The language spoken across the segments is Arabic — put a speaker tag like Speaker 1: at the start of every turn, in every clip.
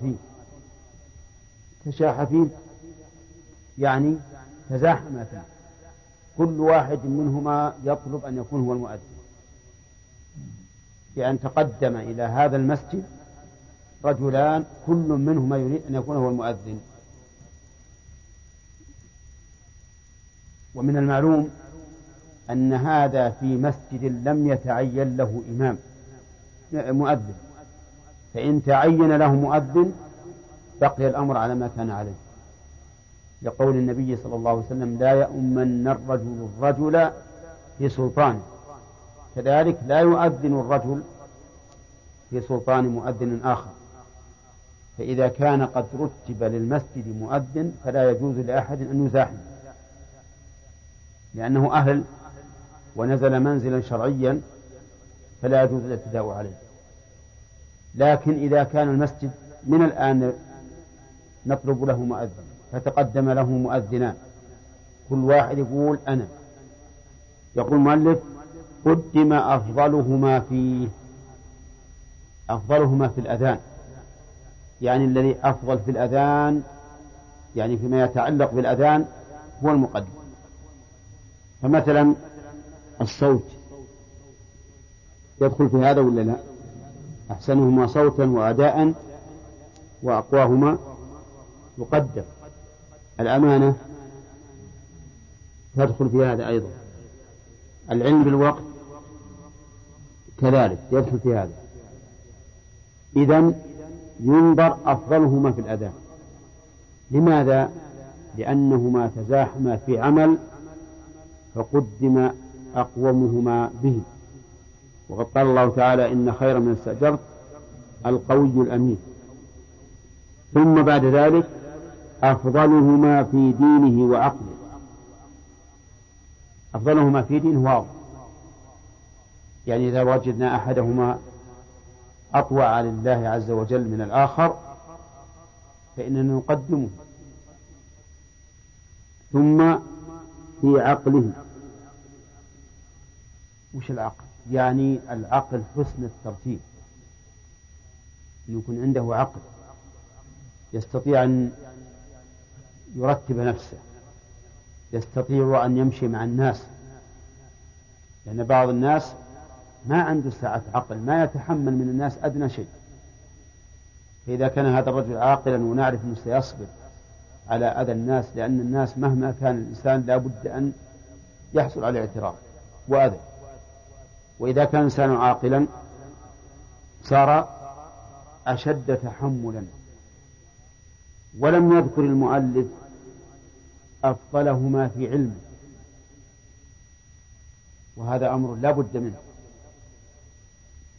Speaker 1: فيه تشاح فيه يعني تزاحم فيه كل واحد منهما يطلب أن يكون هو المؤذن. بأن تقدم إلى هذا المسجد رجلان كل منهما يريد أن يكون هو المؤذن. ومن المعلوم أن هذا في مسجد لم يتعين له إمام مؤذن. فإن تعين له مؤذن بقي الأمر على ما كان عليه. لقول النبي صلى الله عليه وسلم لا يؤمن الرجل الرجل في سلطانه كذلك لا يؤذن الرجل في سلطان مؤذن آخر. فإذا كان قد رتب للمسجد مؤذن فلا يجوز لأحد أن يزاحم لأنه أهل ونزل منزلا شرعيا فلا يجوز الاعتداء عليه. لكن إذا كان المسجد من الآن نطلب له مؤذن فتقدم له مؤذنان كل واحد يقول أنا. يقول المؤلف قدم أفضلهما فيه. أفضلهما في الأذان. يعني الذي أفضل في الأذان يعني فيما يتعلق بالأذان هو المقدم. فمثلا الصوت. يدخل في هذا ولا لا؟ أحسنهما صوتا وأداء وأقواهما يقدم الأمانة تدخل في هذا أيضا. العلم بالوقت كذلك يدخل في هذا. إذا ينظر أفضلهما في الأداء. لماذا؟ لأنهما تزاحما في عمل فقدم أقومهما به. وقد قال الله تعالى إن خير من استأجرت القوي الأمين. ثم بعد ذلك أفضلهما في دينه وعقله. أفضلهما في دينه واضح يعني إذا وجدنا أحدهما أطوع لله عز وجل من الآخر فإننا نقدمه. ثم في عقله. وش العقل؟ يعني العقل حسن الترتيب. يكون عنده عقل يستطيع أن يرتب نفسه يستطيع أن يمشي مع الناس لأن بعض الناس ما عنده سعة عقل ما يتحمل من الناس أدنى شيء. فإذا كان هذا الرجل عاقلا ونعرف أنه سيصبر على أذى الناس لأن الناس مهما كان الإنسان لا بد أن يحصل على اعتراف وأذى. وإذا كان الإنسان عاقلا صار أشد تحملا. ولم يذكر المؤلف أفضلهما في علمه وهذا أمر لا بد منه.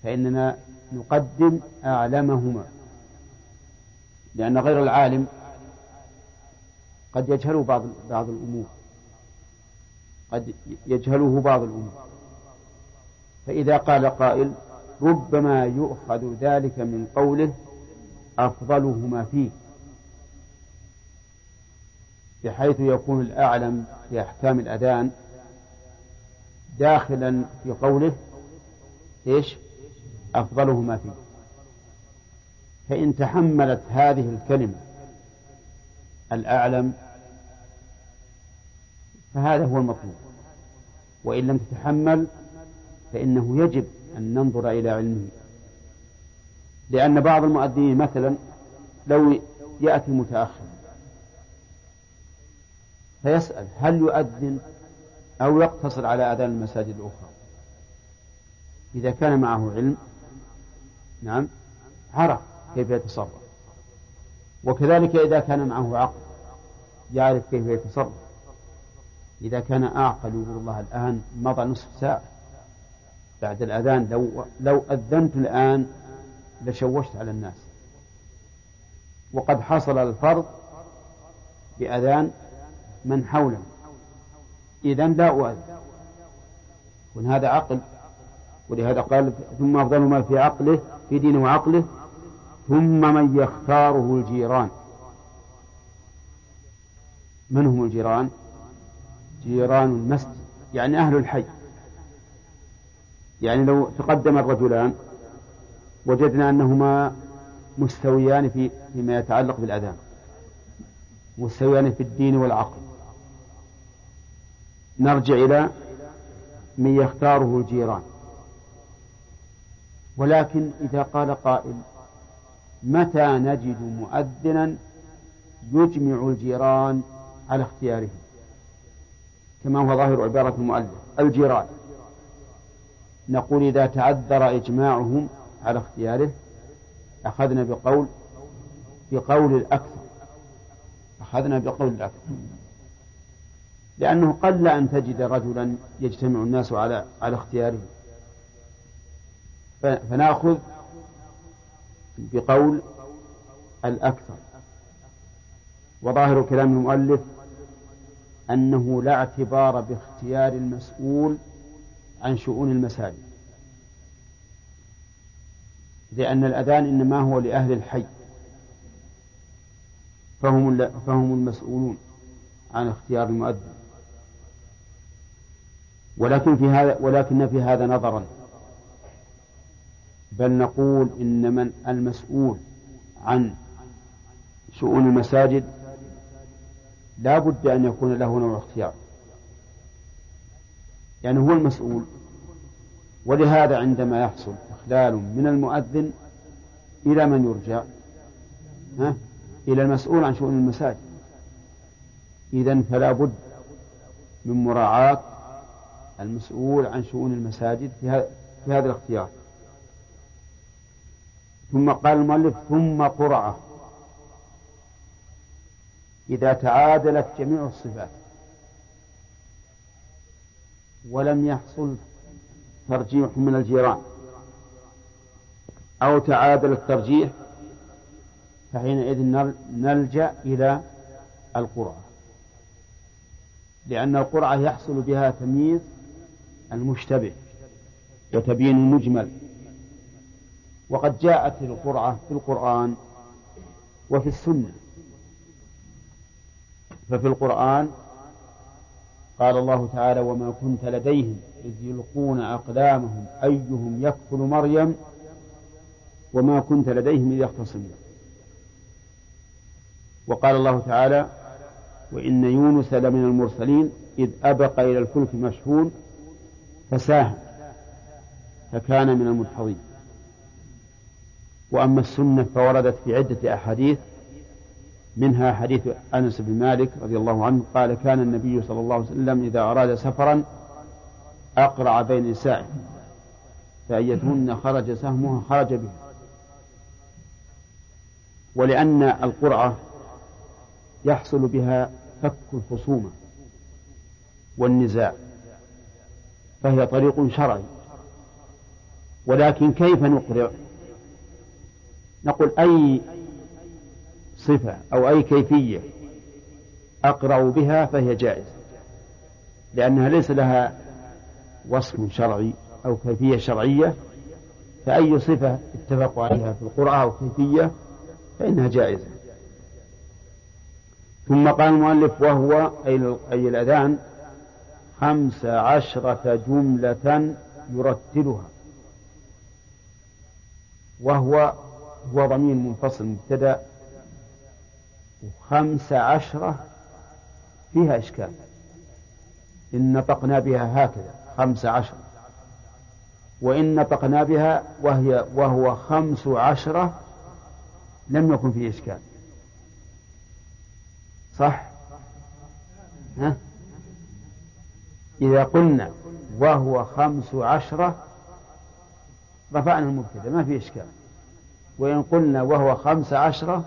Speaker 1: فإننا نقدم أعلمهما. لأن غير العالم قد يجهله بعض بعض الأمور. قد يجهله بعض الأمور. فإذا قال قائل ربما يؤخذ ذلك من قوله أفضلهما فيه بحيث يكون الأعلم في أحكام الأذان داخلا في قوله إيش؟ أفضلهما فيه. فإن تحملت هذه الكلمة الأعلم فهذا هو المطلوب وإن لم تتحمل فإنه يجب أن ننظر إلى علمه. لأن بعض المؤذنين مثلا لو يأتي متأخر فيسأل هل يؤذن أو يقتصر على أذان المساجد الأخرى. إذا كان معه علم نعم عرف كيف يتصرف. وكذلك إذا كان معه عقل يعرف كيف يتصرف. إذا كان أعقل يقول الله الآن مضى نصف ساعة. بعد الأذان لو لو أذنت الآن لشوشت على الناس. وقد حصل الفرض بأذان من حوله. إذا لا أؤذن. يكون هذا عقل. ولهذا قال ثم أفضل ما في عقله في دينه وعقله ثم من يختاره الجيران. من هم الجيران؟ جيران المسجد يعني أهل الحي. يعني لو تقدم الرجلان وجدنا أنهما مستويان في فيما يتعلق بالأذان مستويان في الدين والعقل. نرجع إلى من يختاره الجيران. ولكن إذا قال قائل متى نجد مؤذنا يجمع الجيران على اختياره كما هو ظاهر عبارة المؤلف الجيران. نقول إذا تعذر إجماعهم على اختياره أخذنا بقول بقول الأكثر. أخذنا بقول الأكثر. لأنه قل أن تجد رجلا يجتمع الناس على على اختياره. فنأخذ بقول الأكثر. وظاهر كلام المؤلف أنه لا اعتبار باختيار المسؤول عن شؤون المساجد. لأن الأذان إنما هو لأهل الحي. فهم فهم المسؤولون عن اختيار المؤذن. ولكن في هذا ولكن في هذا نظرا. بل نقول إن من المسؤول عن شؤون المساجد لا بد أن يكون له نوع اختيار يعني هو المسؤول. ولهذا عندما يحصل إخلال من المؤذن إلى من يرجع ها؟ إلى المسؤول عن شؤون المساجد. إذا فلا بد من مراعاة المسؤول عن شؤون المساجد في هذا الاختيار. ثم قال المؤلف ثم قرعة إذا تعادلت جميع الصفات. ولم يحصل ترجيح من الجيران. أو تعادل الترجيح فحينئذ نلجأ إلى القرعة. لأن القرعة يحصل بها تمييز المشتبه وتبيين المجمل. وقد جاءت القرعة في القرآن وفي السنة. ففي القرآن قال الله تعالى وما كنت لديهم إذ يلقون أقلامهم أيهم يكفل مريم وما كنت لديهم إذ يختصمون. وقال الله تعالى وإن يونس لمن المرسلين إذ أبق إلى الفلك مشحون فساهم فكان من المدحضين وأما السنة فوردت في عدة أحاديث منها حديث أنس بن مالك رضي الله عنه قال كان النبي صلى الله عليه وسلم إذا أراد سفرا أقرع بين نسائه فأيتهن خرج سهمها خرج به ولأن القرعة يحصل بها فك الخصومة والنزاع فهي طريق شرعي. ولكن كيف نقرع؟ نقول أي صفة أو أي كيفية أقرأ بها فهي جائزة لأنها ليس لها وصف شرعي أو كيفية شرعية فأي صفة اتفقوا عليها في القرآن أو كيفية فإنها جائزة. ثم قال المؤلف وهو أي الأذان خمس عشرة جملة يرتلها. وهو هو ضمير منفصل مبتدأ وخمس عشرة فيها إشكال. إن نطقنا بها هكذا خمس عشرة. وإن نطقنا بها وهي وهو خمس عشرة لم يكن فيه إشكال. صح؟ ها؟ إذا قلنا وهو خمس عشرة رفعنا المبتدأ ما في إشكال. وإن قلنا وهو خمس عشرة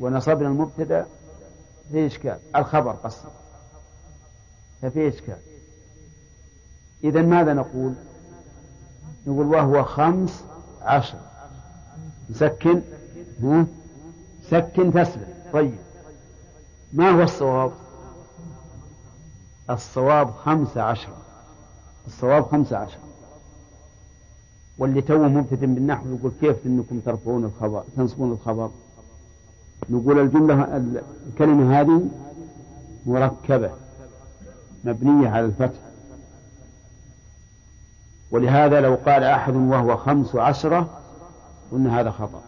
Speaker 1: ونصبنا المبتدأ في إشكال الخبر قصر ففي إشكال. إذا ماذا نقول؟ نقول وهو خمس عشر. نسكن؟ ها؟ سكن تسلم طيب. ما هو الصواب؟ الصواب خمسة عشر. الصواب خمسة عشر. واللي توه مبتدئ بالنحو يقول كيف إنكم ترفعون الخبر تنصبون الخبر؟ نقول الجملة الكلمة هذه مركبة مبنية على الفتح. ولهذا لو قال أحد وهو خمس عشرة قلنا هذا خطأ.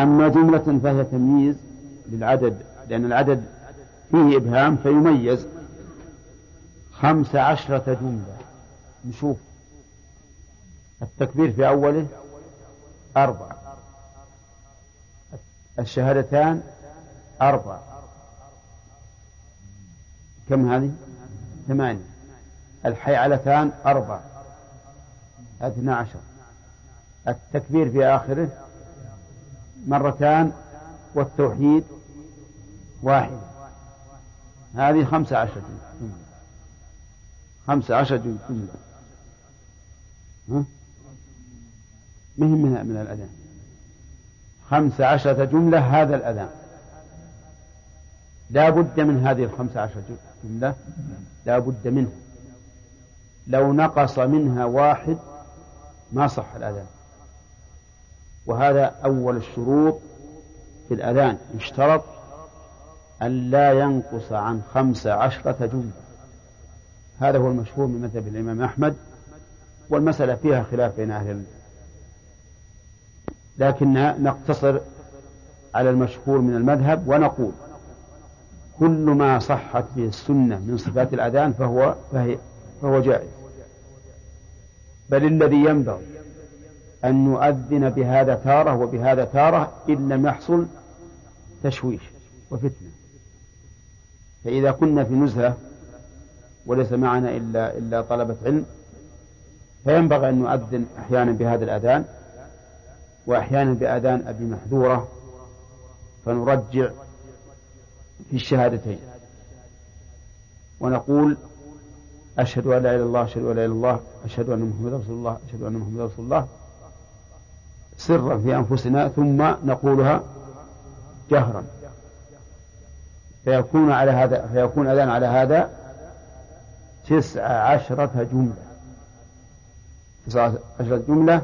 Speaker 1: أما جملة فهي تمييز للعدد لأن العدد فيه إبهام فيميز. خمس عشرة جملة. نشوف. التكبير في أوله أربع الشهادتان أربع كم هذه؟ ثمانية. الحيعلتان أربع اثنى عشر. التكبير في آخره مرتان والتوحيد واحدة هذه خمسة عشر جملة خمسة عشر جملة؟ مهم من من الأذان؟ خمسة عشرة جملة هذا الأذان. لا بد من هذه الخمسة عشرة جملة لا بد منها لو نقص منها واحد ما صح الأذان. وهذا أول الشروط في الأذان. يشترط أن لا ينقص عن خمس عشرة جملة. هذا هو المشهور من مذهب الإمام أحمد والمسألة فيها خلاف بين أهل لكن نقتصر على المشهور من المذهب ونقول كل ما صحت به السنة من صفات الأذان فهو فهي فهو جائز. بل الذي ينبغي أن نؤذن بهذا تارة وبهذا تارة إن لم يحصل تشويش وفتنة. فإذا كنا في نزهة وليس معنا إلا إلا طلبة علم فينبغي أن نؤذن أحيانا بهذا الأذان وأحيانا بأذان أبي محذورة فنرجع في الشهادتين. ونقول أشهد أن لا إله إلا الله أشهد أن لا إله إلا الله أشهد أن محمدا رسول الله أشهد أن محمدا رسول الله. سرا في أنفسنا ثم نقولها جهرا. فيكون على هذا فيكون أذان على هذا تسع عشرة جملة. تسع عشرة جملة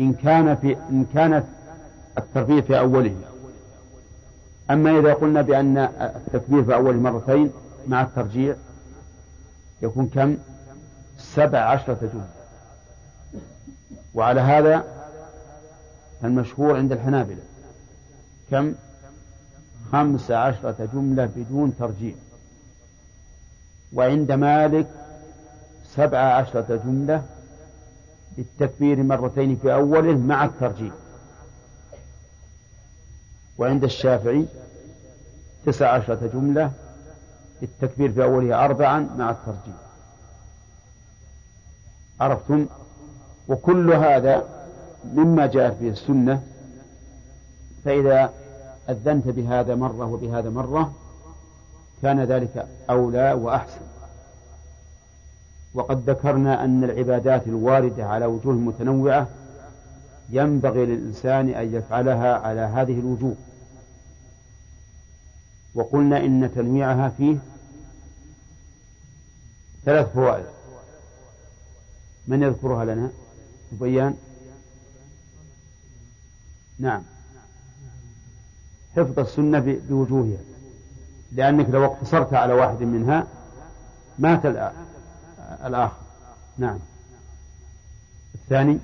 Speaker 1: إن كان في إن كانت الترفيه في أوله. أما إذا قلنا بأن التكبير في أول مرتين مع الترجيع يكون كم؟ سبع عشرة جملة وعلى هذا المشهور عند الحنابلة. كم؟ خمس عشرة جملة بدون ترجيع. وعند مالك سبع عشرة جملة بالتكبير مرتين في أوله مع الترجيح. وعند الشافعي تسع عشرة جملة بالتكبير في أوله أربعا مع الترجيح. عرفتم؟ وكل هذا مما جاءت به السنة فإذا أذنت بهذا مرة وبهذا مرة كان ذلك أولى وأحسن. وقد ذكرنا أن العبادات الواردة على وجوه متنوعة ينبغي للإنسان أن يفعلها على هذه الوجوه. وقلنا إن تنويعها فيه ثلاث فوائد. من يذكرها لنا؟ بيان نعم. حفظ السنة بوجوهها. لأنك لو اقتصرت على واحد منها مات الآخر. نعم. الثاني؟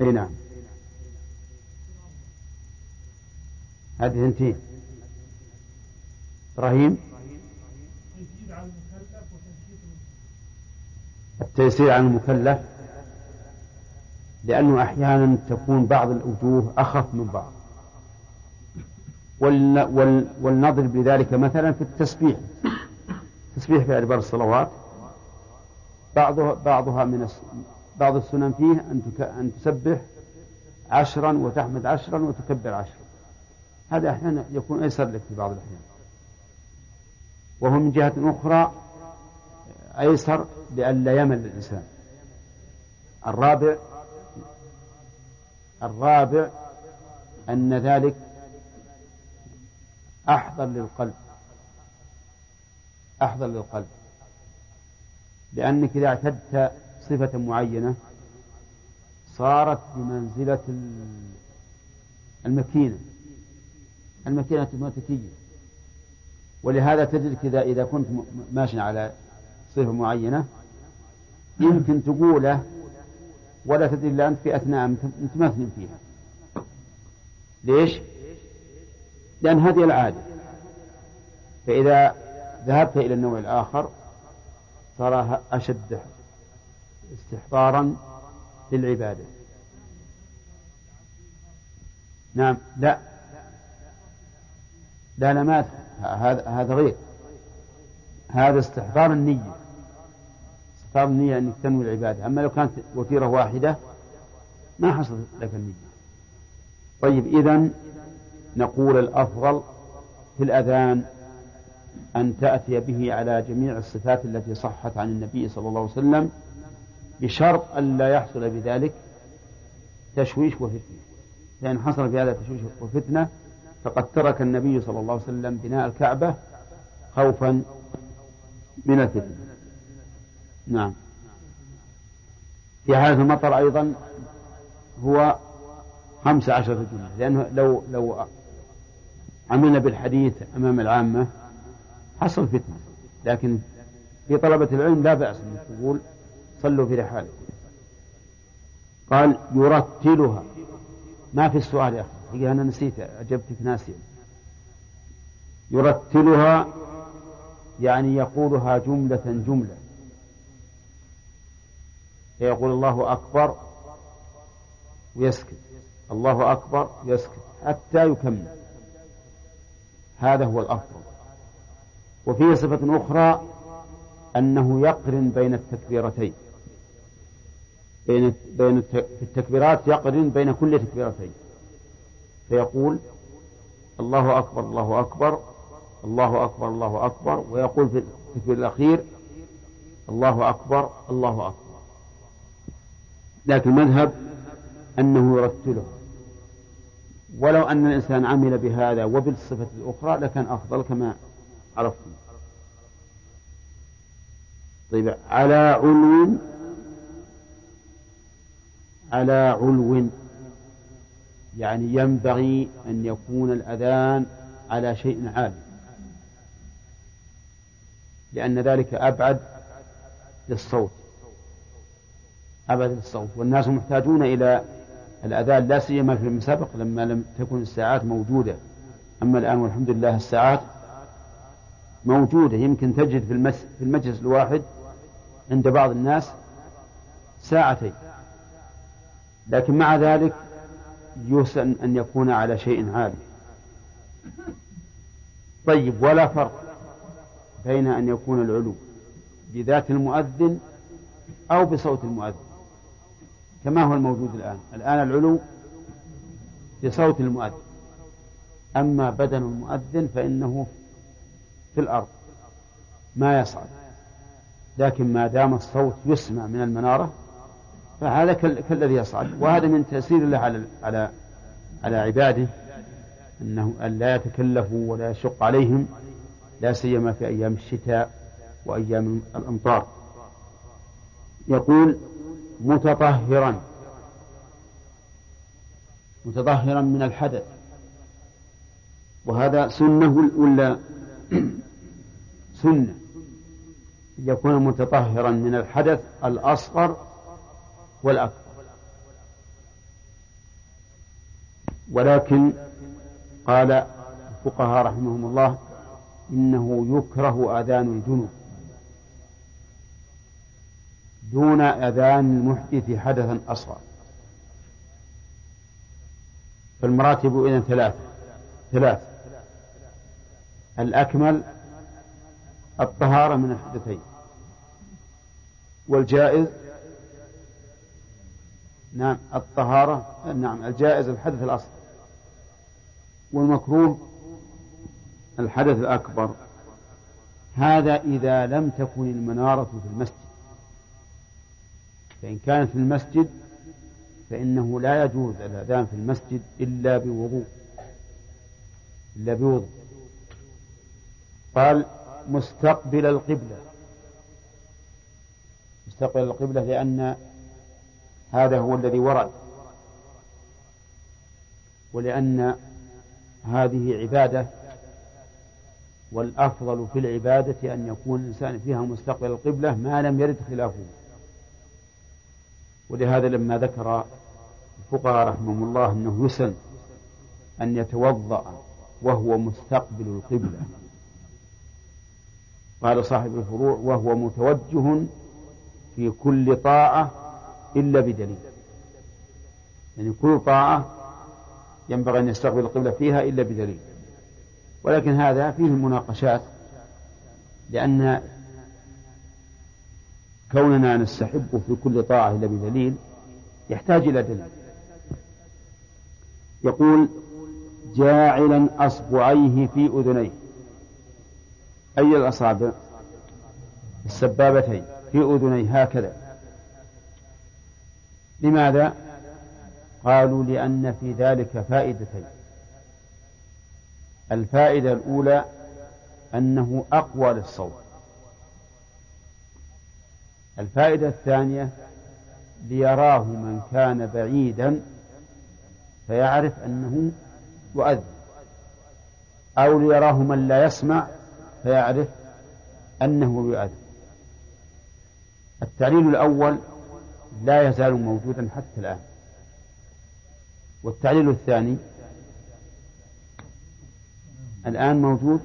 Speaker 1: اي نعم. هذه ثنتين إبراهيم؟ التيسير على المكلف. لأنه أحيانا تكون بعض الوجوه أخف من بعض. ولنضرب بذلك مثلا في التسبيح. التسبيح في أدبار الصلوات. بعضها بعضها من بعض السنن فيه أن أن تسبح عشرا وتحمد عشرا وتكبر عشرا. هذا أحيانا يكون أيسر لك في بعض الأحيان. وهو من جهة أخرى أيسر لئلا يمل الإنسان. الرابع الرابع أن ذلك أحضر للقلب. أحضر للقلب. لأنك إذا اعتدت صفة معينة صارت بمنزلة المكينة. المكينة الموتكية ولهذا تجد إذا إذا كنت ماشي على صفة معينة يمكن تقوله ولا تدري إلا أنت في أثناء متمثل فيها. ليش؟ لأن هذه العادة. فإذا ذهبت إلى النوع الآخر صار أشد استحضارا للعبادة. نعم لا. لا لا هذا هذا غير. هذا استحضار النية. استحضار النية أنك تنوي العبادة. أما لو كانت وتيرة واحدة ما حصلت لك النية. طيب إذا نقول الأفضل في الأذان أن تأتي به على جميع الصفات التي صحت عن النبي صلى الله عليه وسلم بشرط أن لا يحصل بذلك تشويش وفتنة. لأن حصل في هذا تشويش وفتنة فقد ترك النبي صلى الله عليه وسلم بناء الكعبة خوفا من الفتنة. نعم. في حالة المطر أيضا هو خمس عشرة جملة لأنه لو لو عملنا بالحديث أمام العامة حصل فتنة لكن في طلبة العلم لا بأس أن تقول صلوا في رحالكم. قال يرتلها. ما في السؤال يا أخي؟ أنا نسيت أجبتك ناسيا يرتلها يعني يقولها جملة جملة. فيقول الله أكبر ويسكت. الله أكبر يسكت حتى يكمل. هذا هو الأفضل وفيه صفة أخرى أنه يقرن بين التكبيرتين. بين بين في التكبيرات يقرن بين كل تكبيرتين. فيقول الله أكبر الله أكبر الله أكبر الله أكبر. ويقول في التكبير الأخير الله أكبر الله أكبر. لكن المذهب أنه يرتله. ولو أن الإنسان عمل بهذا وبالصفة الأخرى لكان أفضل كما عرفتم. طيب على علو على علو. يعني ينبغي أن يكون الأذان على شيء عالي لأن ذلك أبعد للصوت. أبعد للصوت. والناس محتاجون إلى الأذان لا سيما في المسابق لما لم تكن الساعات موجودة. أما الآن والحمد لله الساعات موجودة. يمكن تجد في, في المجلس الواحد عند بعض الناس ساعتين. لكن مع ذلك يحسن أن يكون على شيء عالي. طيب ولا فرق بين أن يكون العلو بذات المؤذن أو بصوت المؤذن. كما هو الموجود الآن. الآن العلو بصوت المؤذن. أما بدن المؤذن فإنه في الأرض. ما يصعد. لكن ما دام الصوت يسمع من المنارة فهذا كالذي يصعد. وهذا من تأثير الله على على على عباده. أنه أن لا يتكلفوا ولا يشق عليهم. لا سيما في أيام الشتاء وأيام الأمطار. يقول متطهرا. متطهرا من الحدث. وهذا سنة ولا سنة؟ يكون متطهرا من الحدث الأصغر والأكبر. ولكن قال الفقهاء رحمهم الله إنه يكره أذان الجنوب. دون أذان المحدث حدثا أصغر. فالمراتب إذن ثلاثة. ثلاث الأكمل الطهارة من الحدثين. والجائز نعم الطهارة نعم الجائز الحدث الأصغر. والمكروه الحدث الأكبر. هذا إذا لم تكن المنارة في المسجد. فإن كانت في المسجد فإنه لا يجوز الأذان في المسجد إلا بوضوء إلا بوضوء. قال مستقبل القبلة. مستقبل القبلة لأن هذا هو الذي ورد. ولأن هذه عبادة والأفضل في العبادة أن يكون الإنسان فيها مستقبل القبلة ما لم يرد خلافه. ولهذا لما ذكر الفقهاء رحمهم الله أنه يسن أن يتوضأ وهو مستقبل القبلة. قال صاحب الفروع وهو متوجه في كل طاعة إلا بدليل. يعني كل طاعة ينبغي أن يستقبل القبلة فيها إلا بدليل. ولكن هذا فيه مناقشات لأن كوننا نستحب في كل طاعة إلا بدليل يحتاج إلى دليل. يقول جاعلا أصبعيه في أذنيه. أي الأصابع؟ السبابتين في أذنيه هكذا. لماذا؟ قالوا لأن في ذلك فائدتين. الفائدة الأولى أنه أقوى للصوت. الفائدة الثانية ليراه من كان بعيدا فيعرف أنه يؤذن أو ليراه من لا يسمع فيعرف أنه يؤذن. التعليل الأول لا يزال موجودا حتى الآن. والتعليل الثاني الآن موجود؟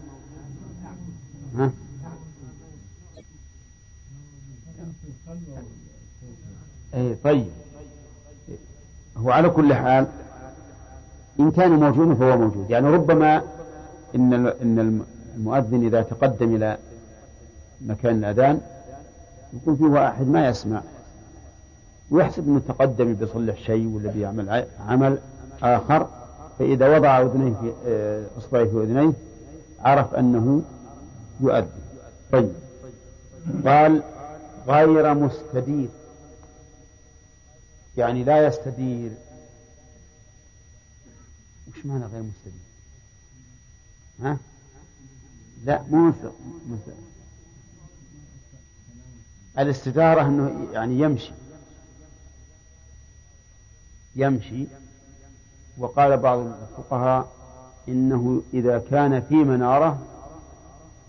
Speaker 1: ها؟ أي طيب. هو على كل حال إن كان موجودا فهو موجود. يعني ربما إن إن المؤذن إذا تقدم إلى مكان الأذان يكون فيه واحد ما يسمع. ويحسب أنه تقدم بيصلح شيء ولا بيعمل عمل آخر. فإذا وضع أذنيه في آه، إصبعيه في أذنيه عرف أنه يؤذن. طيب. قال غير مستدير. يعني لا يستدير. وش معنى غير مستدير؟ ها؟ لا مو الاستدارة أنه يعني يمشي. يمشي. وقال بعض الفقهاء إنه إذا كان في منارة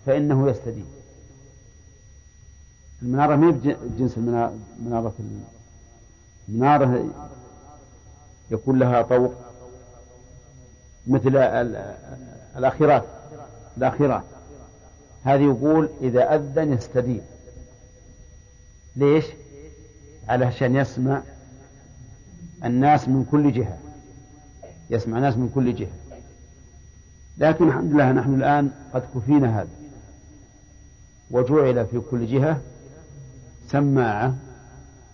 Speaker 1: فإنه يستدين المنارة ما بجنس المنارة المنارة يكون لها طوق مثل الأخيرات الأخيرات. هذه يقول إذا أذن يستدين. ليش؟ علشان يسمع الناس من كل جهة. يسمع ناس من كل جهة. لكن الحمد لله نحن الآن قد كفينا هذا. وجعل في كل جهة سماعة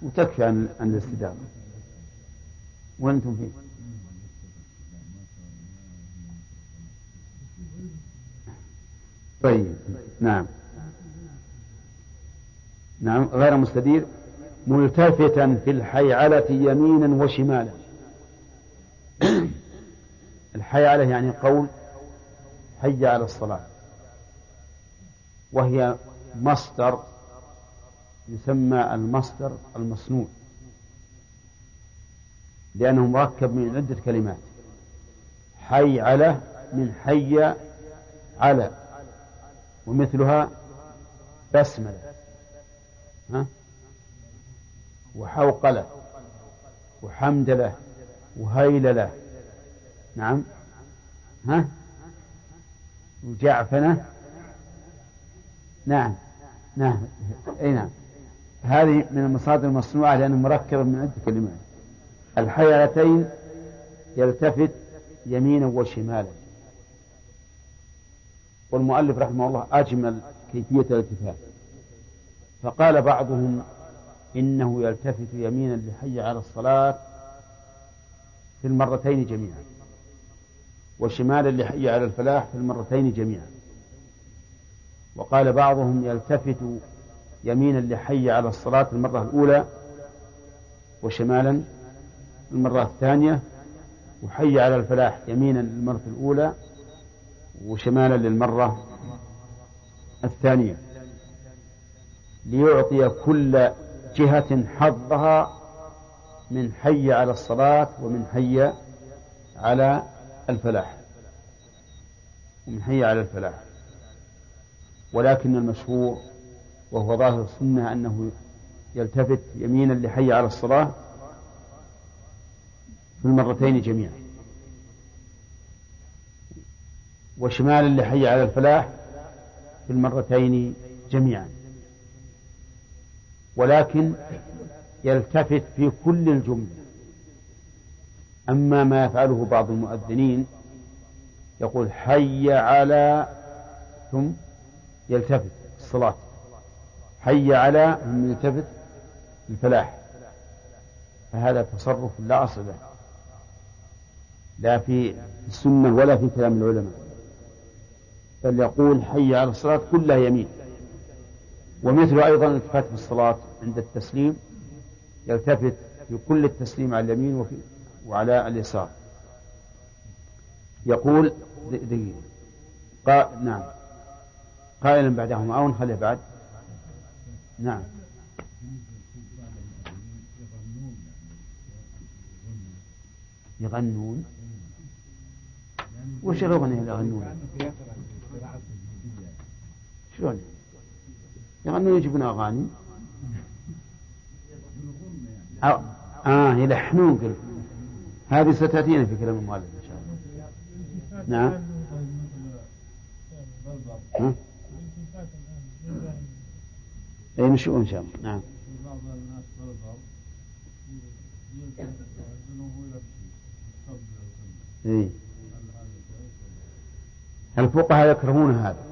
Speaker 1: وتكفي عن عن الاستدامة. وأنتم فيه. طيب نعم. نعم غير مستدير. ملتفتا في الحيعلة يمينا وشمالا. الحيعلة يعني قول حي على الصلاة. وهي مصدر يسمى المصدر المصنوع لأنه مركب من عدة كلمات. حي على من حي على ومثلها بسملة ها؟ وحوقلة وحمدلة وهيللة نعم ها؟ وجعفنة نعم نعم اي نعم. هذه من المصادر المصنوعة لأنه مركبة من عدة كلمات. الحيالتين يلتفت يمينا وشمالا. والمؤلف رحمه الله أجمل كيفية الالتفات. فقال بعضهم إنه يلتفت يمينا لحي على الصلاة في المرتين جميعا وشمالا لحي على الفلاح في المرتين جميعا. وقال بعضهم يلتفت يمينا لحي على الصلاة المرة الأولى وشمالا المرة الثانية وحي على الفلاح يمينا للمرة الأولى وشمالا للمرة الثانية ليعطي كل جهة حظها من حي على الصلاة ومن حي على الفلاح ومن حي على الفلاح. ولكن المشهور وهو ظاهر السنة أنه يلتفت يمينا لحي على الصلاة في المرتين جميعا. وشمالا لحي على الفلاح في المرتين جميعا. ولكن يلتفت في كل الجملة. أما ما يفعله بعض المؤذنين يقول حي على ثم يلتفت الصلاة. حي على ثم يلتفت الفلاح فهذا تصرف لا أصل له. لا في السنة ولا في كلام العلماء. بل يقول حي على الصلاة كلها يمين. ومثل أيضا الالتفات في الصلاة عند التسليم يلتفت في كل التسليم على اليمين وفي وعلى اليسار. يقول دقيقة. قا... نعم. قائلا بعدهما أو نخليه بعد. نعم. يغنون؟ وش الأغنية اللي يغنون شلون؟ يغنون يجيبون أغاني؟ آه يلحنون قلت هذه ستأتينا في كلام المؤلف إن شاء الله. نعم. ها؟ أي نشوف إن شاء الله. نعم. إيه؟ الفقهاء يكرهون هذا.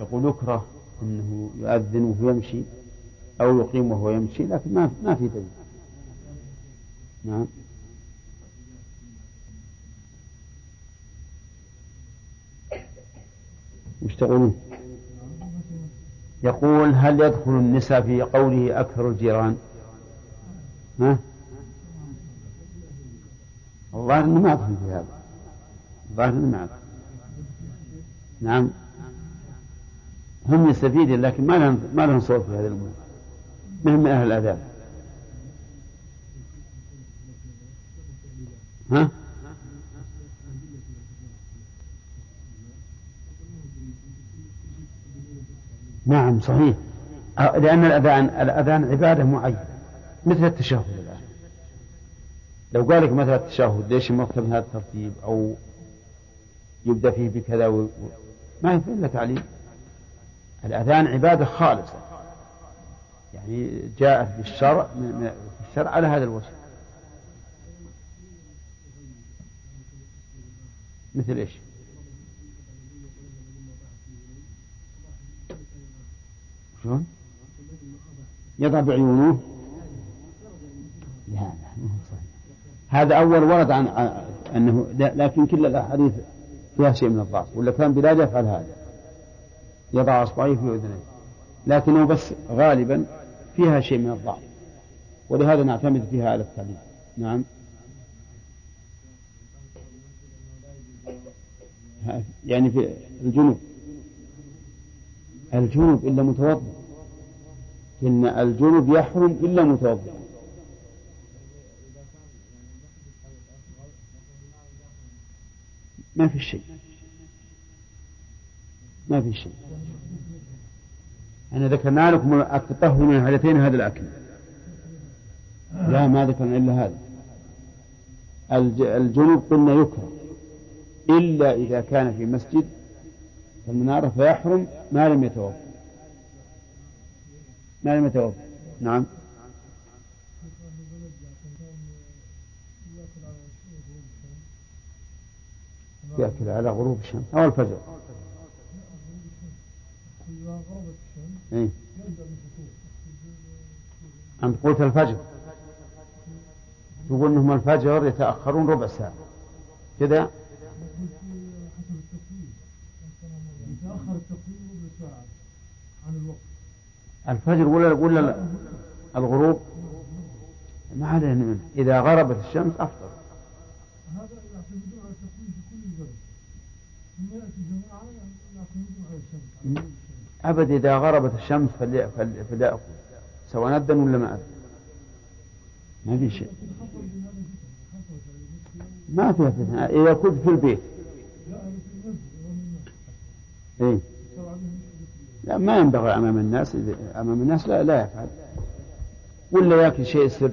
Speaker 1: يقول يكره أنه يؤذن وهو يمشي أو يقيم وهو يمشي لكن ما ما في دليل. نعم. وش تقولون؟ يقول هل يدخل النساء في قوله أكثر الجيران؟ ها؟ الظاهر أنه ما يدخل في هذا الظاهر أنه ما نعم هم يستفيدون لكن ما لهم ما لهم صوت في هذه الأمور ما هم من أهل الاذان ها؟ نعم صحيح. لأن الأذان الأذان عبادة معينة مثل التشهد الآن. لو قال لك مثلا التشهد ليش مكتب هذا الترتيب؟ أو يبدأ فيه بكذا و... ما ينفع إلا تعليم. الأذان عبادة خالصة. يعني جاءت بالشرع في الشرع على هذا الوجه مثل إيش؟ شلون؟ يضع بعيونه. لا لا هذا أول ورد عن أنه لكن كل الأحاديث فيها شيء من الضعف. ولا كان بلال يفعل هذا. يضع أصبعيه في أذنيه. لكنه بس غالبا فيها شيء من الضعف. ولهذا نعتمد فيها على التعليم. نعم. يعني في الجنوب. الجنوب إلا متوضئ. إن الجنوب يحرم إلا متوضئ. ما في شيء. ما في شيء. أنا ذكرنا لكم التطهر من الهدتين هذا الأكل. لا ما ذكرنا إلا هذا. الجنوب قلنا يكره. إلا إذا كان في مسجد المنارة فيحرم ما لم يتوضأ ما لم يتوضأ نعم. يأكل على غروب الشمس أو الفجر. إيه؟ أنت قلت الفجر. تقول أنهم الفجر يتأخرون ربع ساعة. كذا يتأخر التقويم ربع ساعة عن الوقت الفجر ولا ولا الغروب. ما علينا منه إذا غربت الشمس أفطر. هذا يعتمدون على كل ثم يأتي جماعة يعتمدون على الشمس أبد إذا غربت الشمس فليأكل سواء أذن ولا ما أذن ما في شيء. ما فيها فتنة. إذا كنت في البيت. إيه؟ لا ما ينبغي أمام الناس أمام الناس لا, لا يفعل. ولا يأكل شيء سر.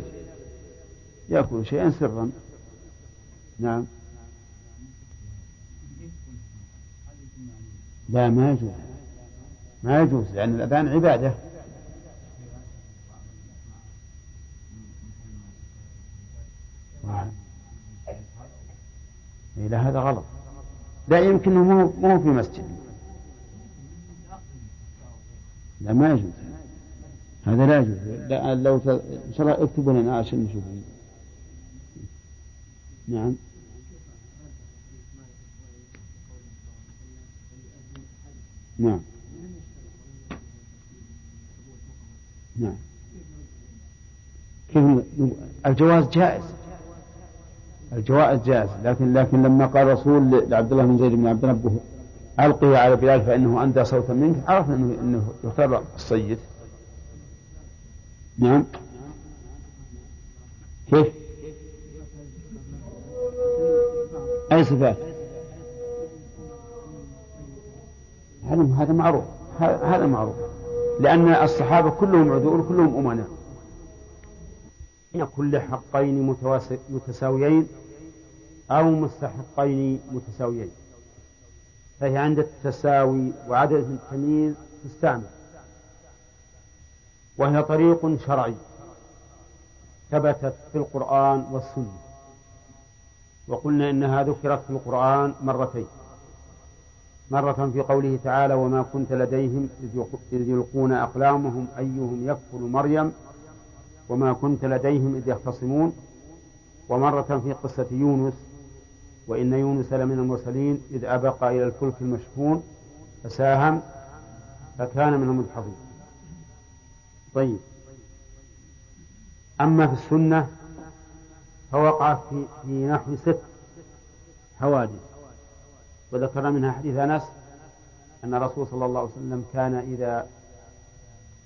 Speaker 1: يأكل شيئا سرا. نعم. لا ما يجوز. ما يجوز لأن الأذان عبادة. إلى هذا غلط. لا يمكن مو في مسجد. لا ما يجوز. هذا لا يجوز. لو. إن شاء الله لنا عشان نشوف. نعم. نعم. نعم. كيف الجواز جائز. الجوائز جائز لكن لكن لما قال الرسول لعبد الله بن زيد بن عبد ربه ألقي على بلال فإنه أندى صوتا منك. عرف أنه أنه يختار الصيد. نعم. كيف؟ أي صفات؟ هذا هذا معروف. هذا معروف. لأن الصحابة كلهم عدول كلهم أمناء. كل حقين متساويين أو مستحقين متساويين. فهي عند التساوي وعدم التمييز تستعمل. وهي طريق شرعي ثبتت في القرآن والسنة. وقلنا إنها ذكرت في القرآن مرتين. مرة في قوله تعالى وما كنت لديهم إذ يلقون أقلامهم أيهم يكفل مريم؟ وما كنت لديهم إذ يختصمون؟ ومرة في قصة يونس وإن يونس لمن المرسلين إذ أبق إلى الفلك المشحون فساهم فكان من المدحضين. طيب. أما في السنة فوقع في, في نحو ست حوادث. وذكر منها حديث أنس أن الرسول صلى الله عليه وسلم كان إذا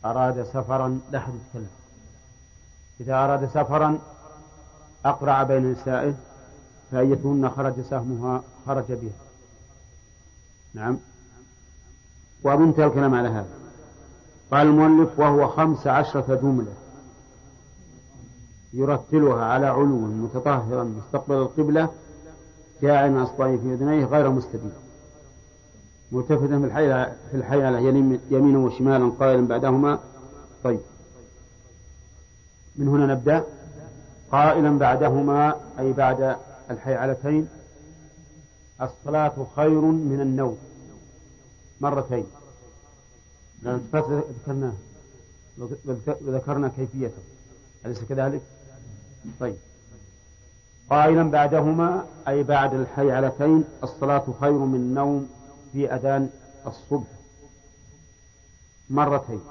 Speaker 1: أراد سفرا لا أحد يتكلم إذا أراد سفرا أقرع بين نسائه فأيتهن خرج سهمها خرج بها. نعم. ومنتهى الكلام على هذا. قال المؤلف وهو خمس عشرة جملة يرتلها على علو متطهرا مستقبل القبلة جاعلا أصبعه في أذنيه غير مستديم ملتفتا في الحي في الحي على يمينا وشمالا قائلا بعدهما. طيب. من هنا نبدأ؟ قائلا بعدهما أي بعد الحيعلتين الصلاة خير من النوم مرتين. لأن ذكرناه وذكرنا كيفيته. أليس كذلك؟ طيب. قائلا بعدهما أي بعد الحيعلتين الصلاة خير من النوم في أذان الصبح مرتين.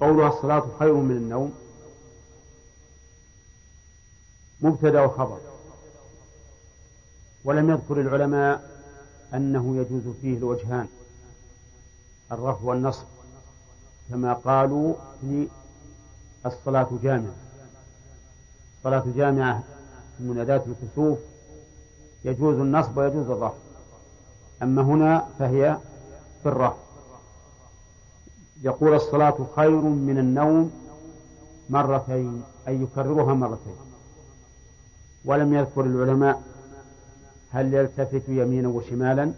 Speaker 1: قولها الصلاة خير من النوم مبتدا وخبر. ولم يذكر العلماء أنه يجوز فيه الوجهان الرفع والنصب كما قالوا في الصلاة جامعة. الصلاة جامعة من أداة الكسوف يجوز النصب ويجوز الرفع. أما هنا فهي في الرفع. يقول الصلاة خير من النوم مرتين أي يكررها مرتين. ولم يذكر العلماء هل يلتفت يمينا وشمالا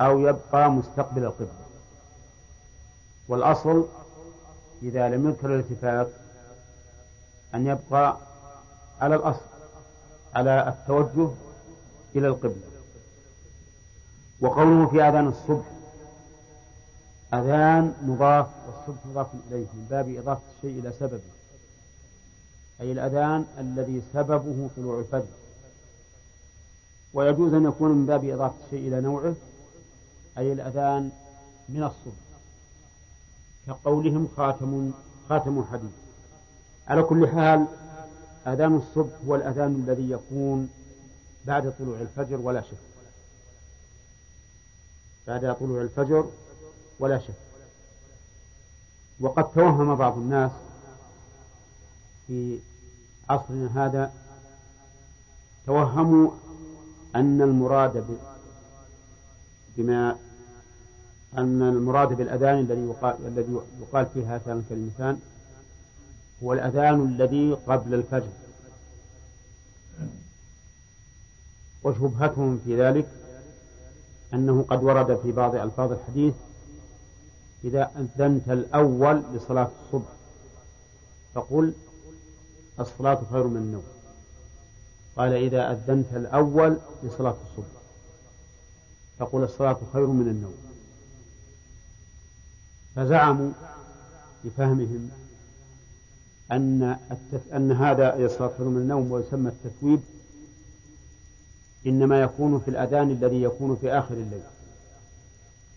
Speaker 1: أو يبقى مستقبل القبلة. والأصل إذا لم يذكر الالتفات أن يبقى على الأصل على التوجه إلى القبلة. وقوله في أذان الصبح أذان مضاف والصبح مضاف إليه من باب إضافة الشيء إلى سببه. أي الأذان الذي سببه طلوع الفجر. ويجوز أن يكون من باب إضافة الشيء إلى نوعه أي الأذان من الصبح. كقولهم خاتم خاتم حديث على كل حال أذان الصبح هو الأذان الذي يكون بعد طلوع الفجر ولا شك. بعد طلوع الفجر ولا شك. وقد توهم بعض الناس في عصرنا هذا توهموا أن المراد بما أن المراد بالأذان الذي يقال الذي يقال فيه هاتان الكلمتان هو الأذان الذي قبل الفجر. وشبهتهم في ذلك أنه قد ورد في بعض ألفاظ الحديث إذا أذنت الأول لصلاة الصبح. فقل الصلاة خير من النوم. قال إذا أذنت الأول لصلاة الصبح. فقل الصلاة خير من النوم. فزعموا بفهمهم أن التف... أن هذا خير من النوم ويسمى التثويب إنما يكون في الأذان الذي يكون في آخر الليل.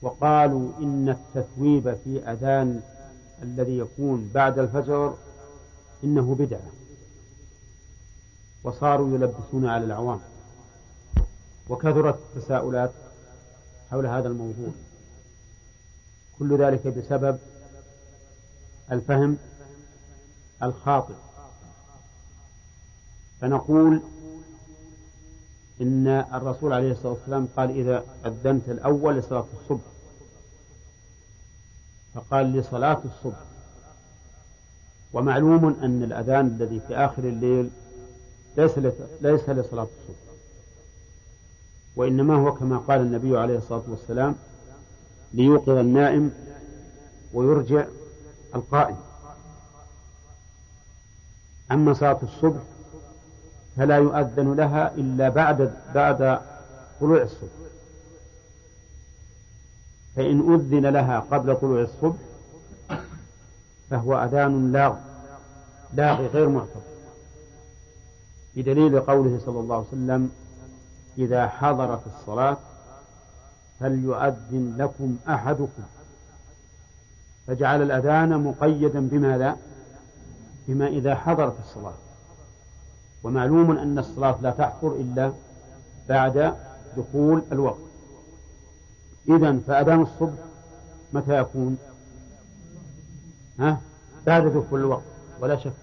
Speaker 1: وقالوا إن التثويب في أذان الذي يكون بعد الفجر إنه بدعة. وصاروا يلبسون على العوام. وكثرت التساؤلات حول هذا الموضوع. كل ذلك بسبب الفهم الخاطئ. فنقول إن الرسول عليه الصلاة والسلام قال إذا أذنت الأول لصلاة الصبح. فقال لصلاة الصبح. ومعلوم أن الأذان الذي في آخر الليل ليس ليس لصلاة الصبح. وإنما هو كما قال النبي عليه الصلاة والسلام ليوقظ النائم ويرجع القائم. أما صلاة الصبح فلا يؤذن لها إلا بعد بعد طلوع الصبح. فإن أذن لها قبل طلوع الصبح فهو أذان لاغ لاغي غير معتبر بدليل قوله صلى الله عليه وسلم إذا حضرت الصلاة فليؤذن لكم أحدكم فجعل الأذان مقيدا بماذا؟ بما إذا حضرت الصلاة ومعلوم أن الصلاة لا تحضر إلا بعد دخول الوقت إذا فأذان الصبح متى يكون؟ ها؟ بعد دخول الوقت ولا شك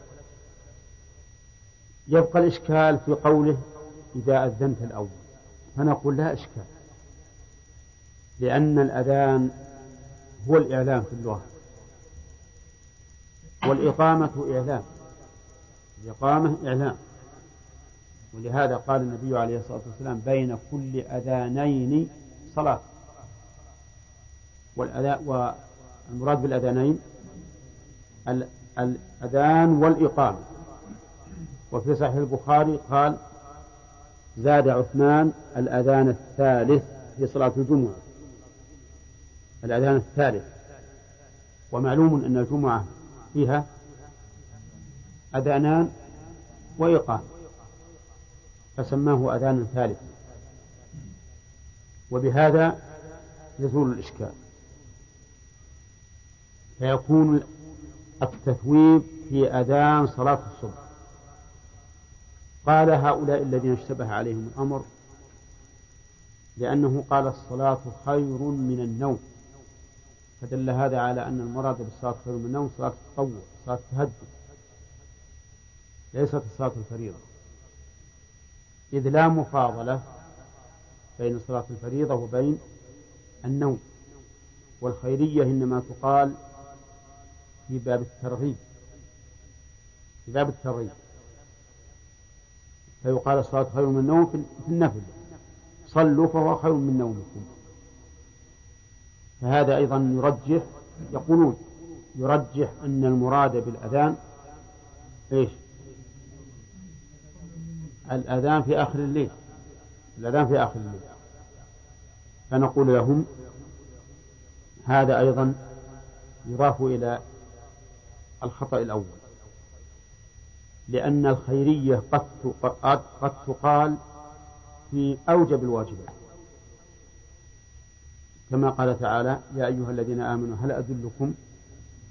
Speaker 1: يبقى الإشكال في قوله إذا أذنت الأول. فنقول لا إشكال. لأن الأذان هو الإعلام في اللغة. والإقامة إعلام. الإقامة إعلام. ولهذا قال النبي عليه الصلاة والسلام بين كل أذانين صلاة. والمراد بالأذانين الأذان والإقامة. وفي صحيح البخاري قال زاد عثمان الأذان الثالث في صلاة الجمعة. الأذان الثالث. ومعلوم أن الجمعة فيها أذانان وإقامة فسماه أذانا ثالثا وبهذا يزول الإشكال. فيكون التثويب في أذان صلاة الصبح. قال هؤلاء الذين اشتبه عليهم الأمر لأنه قال الصلاة خير من النوم. فدل هذا على أن المراد بالصلاة خير من النوم صلاة التطوع صلاة التهجد ليست الصلاة الفريضة. إذ لا مفاضلة بين صلاة الفريضة وبين النوم والخيرية إنما تقال في باب الترغيب في باب الترغيب. فيقال الصلاة خير من النوم في النفل. صلوا فهو خير من نومكم. فهذا أيضا يرجح يقولون يرجح أن المراد بالأذان إيش؟ الأذان في آخر الليل. الأذان في آخر الليل. فنقول لهم هذا أيضا يضاف إلى الخطأ الأول. لأن الخيرية قد قد تقال في أوجب الواجبات. كما قال تعالى يا أيها الذين آمنوا هل أدلكم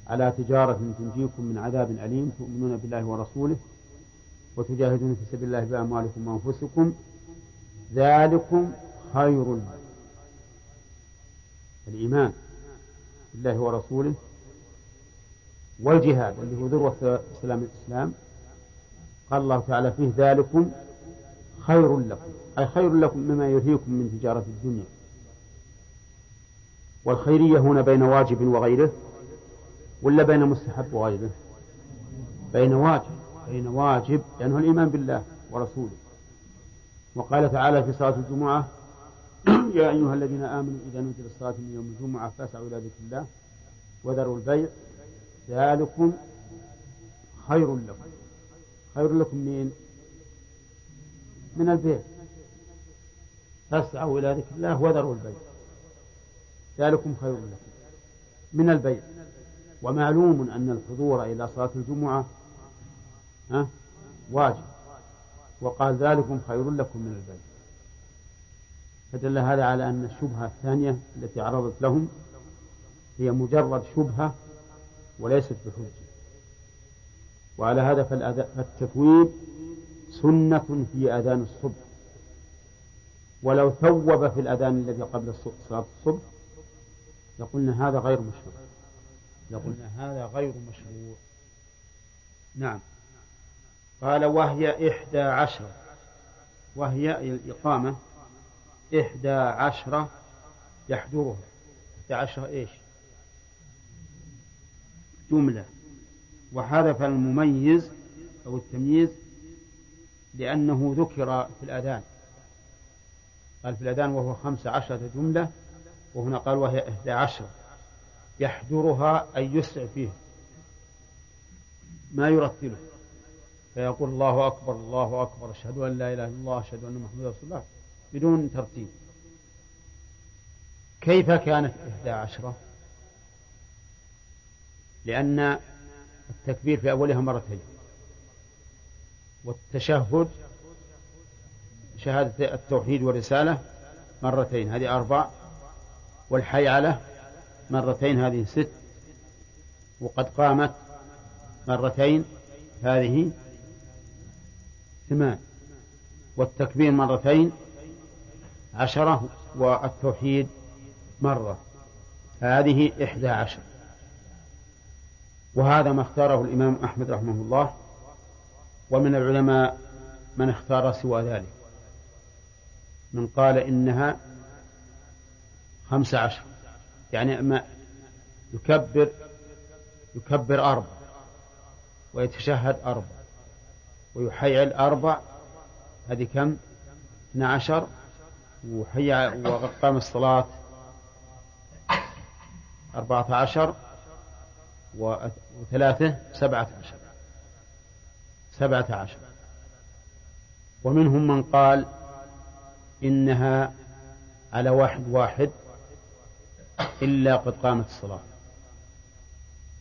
Speaker 1: على تجارة تنجيكم من عذاب أليم؟ تؤمنون بالله ورسوله وتجاهدون في سبيل الله بأموالكم وأنفسكم. ذلكم خير. الإيمان بالله ورسوله والجهاد اللي هو ذروة سلام الإسلام قال الله تعالى فيه ذلكم خير لكم أي خير لكم مما يلهيكم من تجارة الدنيا. والخيرية هنا بين واجب وغيره ولا بين مستحب وغيره؟ بين واجب بين واجب لأنه الإيمان بالله ورسوله. وقال تعالى في صلاة الجمعة يا أيها الذين آمنوا إذا نودي للصلاة من يوم الجمعة فاسعوا إلى ذكر الله وذروا البيع. ذلكم خير لكم. خير لكم من من البيع. فاسعوا إلى ذكر الله وذروا البيع. ذلكم خير لكم من البيع. ومعلوم أن الحضور إلى صلاة الجمعة ها واجب. وقال ذلكم خير لكم من البيع. فدل هذا على أن الشبهة الثانية التي عرضت لهم هي مجرد شبهة وليست بحجة. وعلى هذا فالتثويب سنة في أذان الصبح. ولو ثوب في الأذان الذي قبل صلاة الصبح لقلنا هذا غير مشروع. لقلنا هذا غير مشروع. نعم. قال وهي إحدى عشرة وهي الإقامة. إحدى عشرة يحضرها. إحدى عشرة إيش؟ جملة. وحذف المميز أو التمييز لأنه ذكر في الأذان. قال في الأذان وهو خمس عشرة جملة وهنا قال وهي إحدى عشرة يحضرها أي يسرع فيه ما يرتله. فيقول الله أكبر الله أكبر أشهد أن لا إله إلا الله أشهد أن محمد رسول الله بدون ترتيب. كيف كانت إحدى عشرة؟ لأن التكبير في أولها مرتين والتشهد شهادة التوحيد والرسالة مرتين هذه أربع. والحي على مرتين هذه ست. وقد قامت مرتين هذه ثمان. والتكبير مرتين عشرة والتوحيد مرة. هذه إحدى عشر. وهذا ما اختاره الإمام أحمد رحمه الله ومن العلماء من اختار سوى ذلك من قال إنها خمس عشر يعني ما يكبر يكبر أربع ويتشهد أربع ويحيل أربع هذه كم؟ اثنا عشر وحي وقام الصلاة أربعة عشر وثلاثة سبعة عشر. سبعة عشر. ومنهم من قال إنها على واحد واحد إلا قد قامت الصلاة.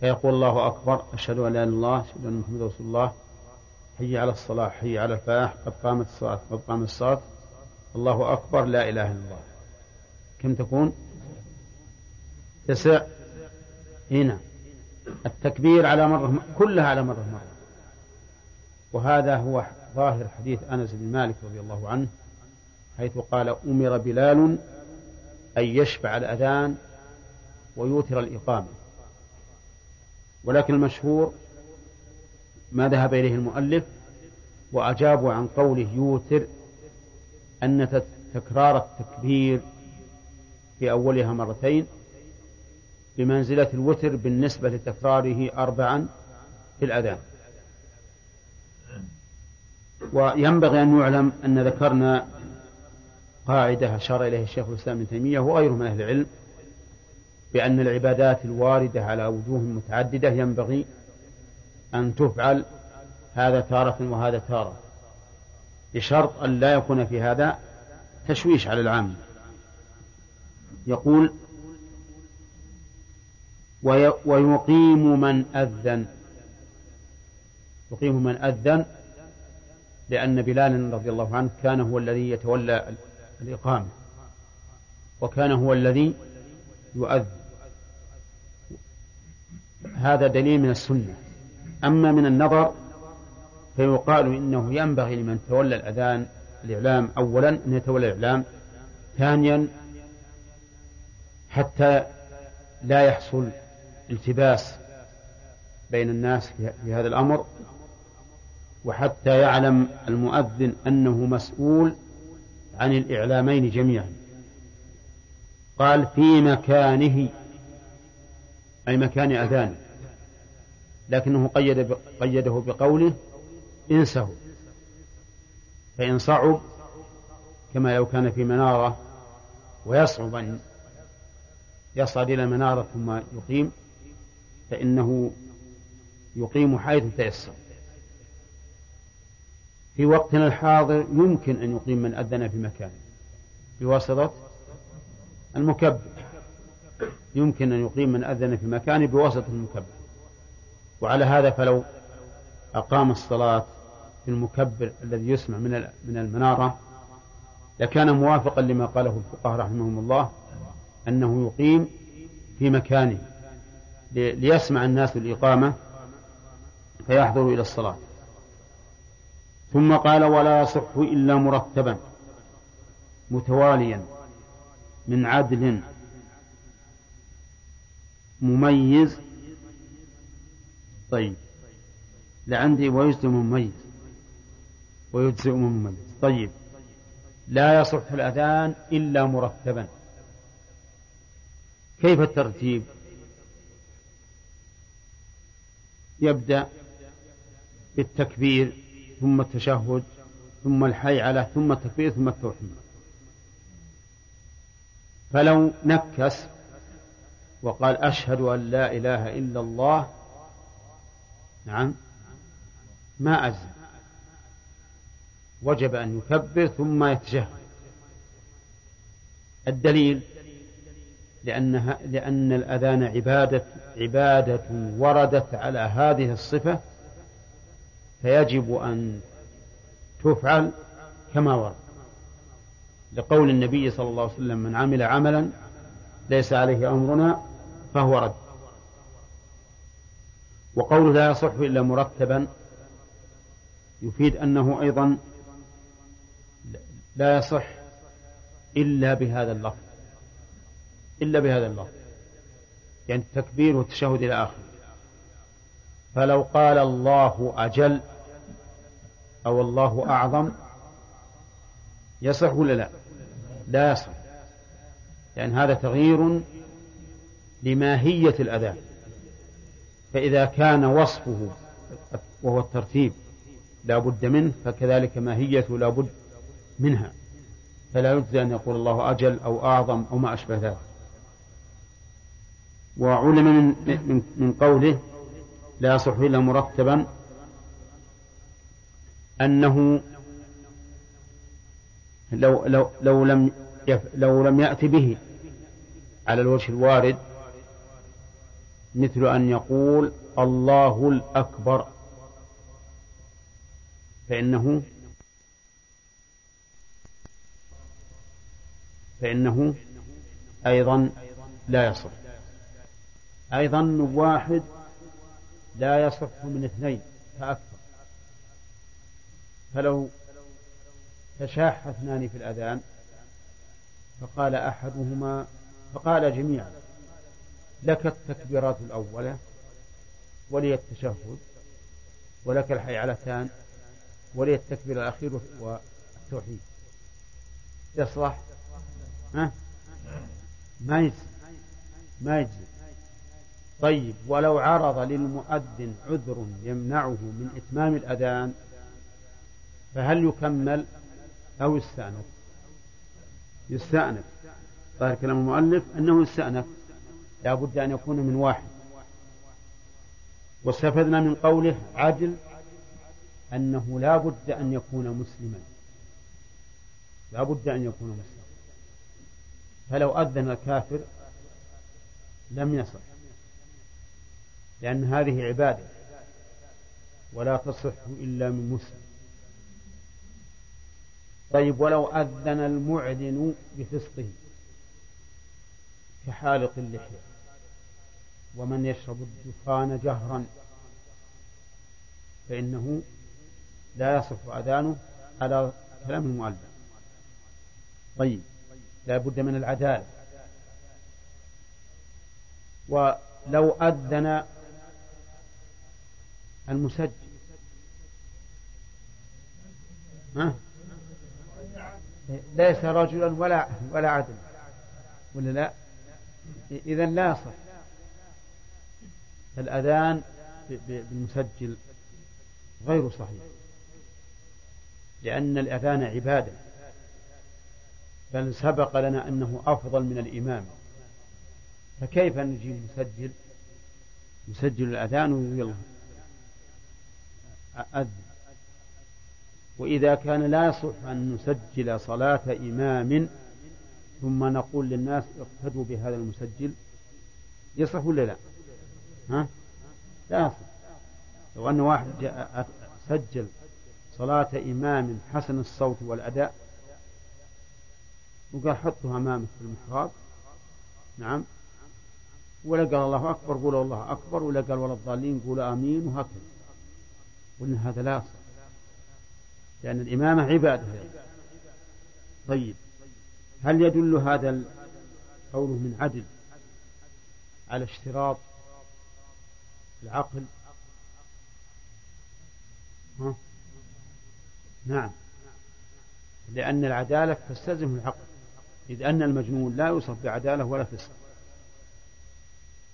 Speaker 1: فيقول الله أكبر أشهد أن لا إله إلا الله أشهد أن محمد رسول الله. حي على الصلاة حي على الفلاح قد قامت الصلاة قد قامت الصلاة. الله أكبر لا إله إلا الله. كم تكون؟ تسع. هنا. التكبير على مرة كلها على مرة مرة وهذا هو ظاهر حديث أنس بن مالك رضي الله عنه حيث قال أمر بلال أن يشفع الأذان ويوتر الإقامة. ولكن المشهور ما ذهب إليه المؤلف وأجابوا عن قوله يوتر أن تكرار التكبير في أولها مرتين بمنزلة الوتر بالنسبة لتكراره أربعا في الأذان. وينبغي أن يعلم أن ذكرنا قاعدة أشار إليها الشيخ الإسلام ابن تيمية وغيره من أهل العلم بأن العبادات الواردة على وجوه متعددة ينبغي أن تفعل هذا تارة وهذا تارة. بشرط أن لا يكون في هذا تشويش على العام. يقول ويقيم من أذن. يقيم من أذن لأن بلال رضي الله عنه كان هو الذي يتولى الإقامة وكان هو الذي يؤذن. هذا دليل من السنة. أما من النظر فيقال إنه ينبغي لمن تولى الأذان الإعلام أولا أن يتولى الإعلام ثانيا حتى لا يحصل التباس بين الناس في هذا الأمر وحتى يعلم المؤذن أنه مسؤول عن الإعلامين جميعا. قال في مكانه أي مكان أذانه لكنه قيد قيده بقوله انسه فإن صعب كما لو كان في منارة ويصعب أن يصعد إلى المنارة ثم يقيم. فإنه يقيم حيث تيسر. في وقتنا الحاضر يمكن أن يقيم من أذن في مكانه بواسطة المكبر يمكن أن يقيم من أذن في مكانه بواسطة المكبر وعلى هذا فلو أقام الصلاة في المكبر الذي يسمع من من المنارة لكان موافقا لما قاله الفقهاء رحمهم الله أنه يقيم في مكانه. ليسمع الناس الإقامة فيحضروا إلى الصلاة. ثم قال ولا يصح إلا مرتبا متواليا من عدل مميز. طيب لعندي ويجزم مميز ويجزئ مميز. طيب لا يصح الأذان إلا مرتبا. كيف الترتيب؟ يبدأ بالتكبير ثم التشهد ثم الحي على ثم التكبير ثم التوحيد. فلو نكس وقال أشهد أن لا إله إلا الله نعم ما أجزم وجب أن يكبر ثم يتشهد. الدليل لأنها لأن الأذان عبادة عبادة وردت على هذه الصفة فيجب أن تفعل كما ورد. لقول النبي صلى الله عليه وسلم من عمل عملا ليس عليه أمرنا فهو رد. وقوله لا يصح إلا مرتبا يفيد أنه أيضا لا يصح إلا بهذا اللفظ. إلا بهذا اللفظ يعني التكبير والتشهد إلى آخره. فلو قال الله أجل أو الله أعظم يصح ولا لا؟ لا يصح. لأن هذا تغيير لماهية الأذان. فإذا كان وصفه وهو الترتيب لا بد منه فكذلك ماهيته لا بد منها. فلا يجزي أن يقول الله أجل أو أعظم أو ما أشبه ذلك. وعلم من, من, قوله لا يصح إلا مرتبا أنه لو لو لو لم لو لم يأتي به على الوجه الوارد مثل أن يقول الله الأكبر فإنه فإنه أيضا لا يصح. أيضا واحد لا يصح من اثنين فأكثر. فلو تشاح اثنان في الأذان فقال أحدهما فقال جميعا لك التكبيرات الأولى ولي التشهد ولك الحيعلتان ولي التكبير الأخير والتوحيد. يصلح؟ ها؟ ما يجزي. ما يجزي. طيب ولو عرض للمؤذن عذر يمنعه من إتمام الأذان فهل يكمل أو يستأنف؟ يستأنف. ظاهر كلام المؤلف أنه يستأنف. لا بد أن يكون من واحد. واستفدنا من قوله عدل أنه لا بد أن يكون مسلما. لا بد أن يكون مسلما. فلو أذن الكافر لم يصح. لأن هذه عبادة ولا تصح إلا من مسلم. طيب ولو أذن المعلن بفسقه كحالق اللحية ومن يشرب الدخان جهرا فإنه لا يصح أذانه على كلام المؤلف طيب لا بد من العدالة. ولو أذن المسجل ها؟ ليس رجلا ولا ولا عدل. ولا لا؟ إذا لا يصح الأذان بالمسجل غير صحيح. لأن الأذان عبادة. بل سبق لنا أنه أفضل من الإمام. فكيف نجي مسجل يسجل الأذان ويقول أذن وإذا كان لا يصح أن نسجل صلاة إمام ثم نقول للناس اقتدوا بهذا المسجل يصح ولا لا؟ ها؟ لا يصح لو أن واحد جاء سجل صلاة إمام حسن الصوت والأداء وقال حطها أمامك في المحراب نعم ولا قال الله أكبر قولوا الله أكبر ولا قال ولا الضالين قولوا آمين وهكذا وإن هذا لا يصح لأن الإمامة عبادة طيب. هل يدل هذا قوله من عدل على اشتراط العقل؟ ها؟ نعم. لأن العدالة تستلزم العقل. إذ أن المجنون لا يوصف بعدالة ولا فسق.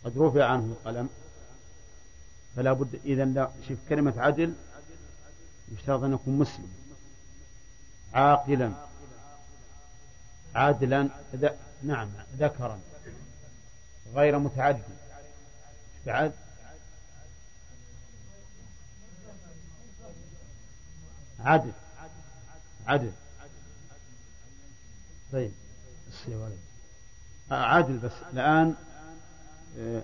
Speaker 1: قد رفع عنه القلم. فلا بد إذا لا شوف كلمة عدل يشترط أن يكون مسلم. عاقلا. عادلا نعم ذكرا. غير متعدي بعد؟ عدل عدل طيب عدل بس. الآن آه،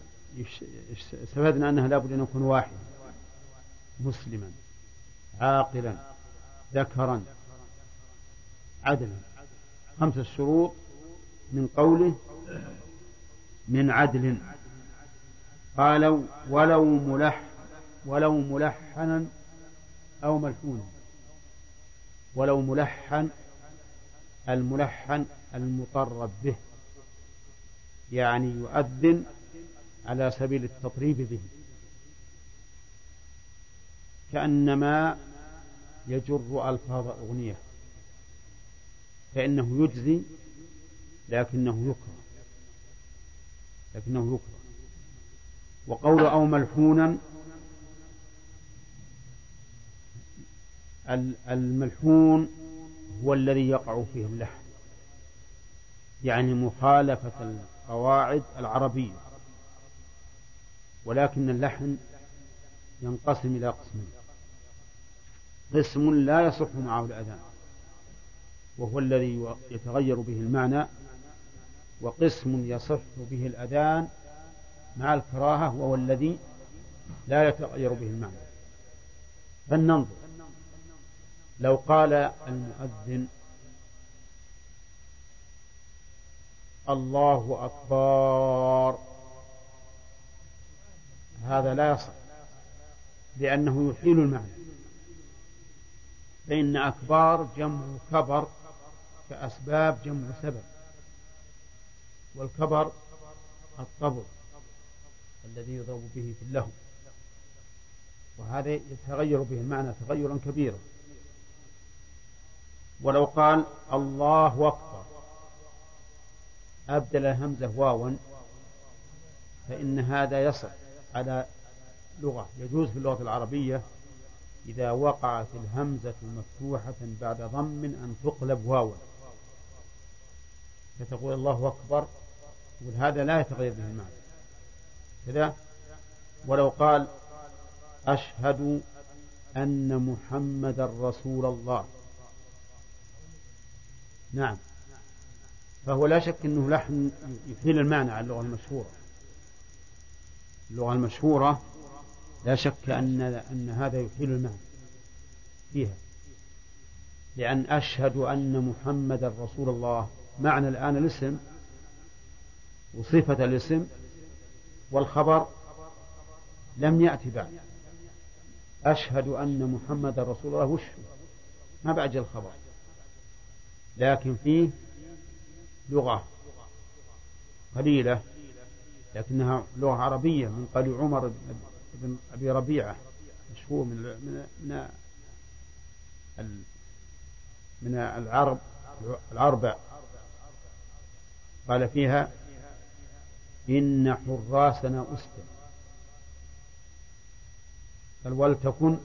Speaker 1: استفدنا أنها لابد أن يكون واحد مسلما. عاقلا. ذكرا. عدلا. خمسة شروط من قوله من عدل. قالوا ولو ملح ولو ملحنا أو ملحونا. ولو ملحن الملحن المطرب به. يعني يؤذن على سبيل التطريب به. كأنما يجر ألفاظ أغنية. فإنه يجزي لكنه يكره. لكنه يكره. وقول أو ملحونا الملحون هو الذي يقع فيه اللحن. يعني مخالفة القواعد العربية. ولكن اللحن ينقسم إلى قسمين. قسم لا يصح معه الأذان وهو الذي يتغير به المعنى وقسم يصح به الأذان مع الكراهة وهو الذي لا يتغير به المعنى. فلننظر. لو قال المؤذن الله أكبر هذا لا يصح لأنه يحيل المعنى. فإن أكبار جمع كبر كأسباب جمع سبب والكبر الطبل الذي يضرب به في اللهو. وهذا يتغير به المعنى تغيرا كبيرا. ولو قال الله أكبر أبدل الهمزة واوا فإن هذا يصح. على لغة يجوز في اللغة العربية إذا وقعت الهمزة مفتوحة بعد ضم أن تقلب واوا فتقول الله أكبر هذا لا يتغير به المعنى. كذا. ولو قال أشهد أن محمد رسول الله. نعم. فهو لا شك أنه لحن يحيل المعنى على اللغة المشهورة. اللغة المشهورة لا شك أن أن هذا يحيل المعنى فيها. لأن أشهد أن محمدا رسول الله معنى الآن الاسم وصفة الاسم والخبر لم يأتي بعد. أشهد أن محمد رسول الله وش ما بعد الخبر. لكن فيه لغة قليلة لكنها لغة عربية من قال عمر بن أبي ربيعة مشهور من من من من العرب العربة قال فيها إن حراسنا أسد قال ولتكن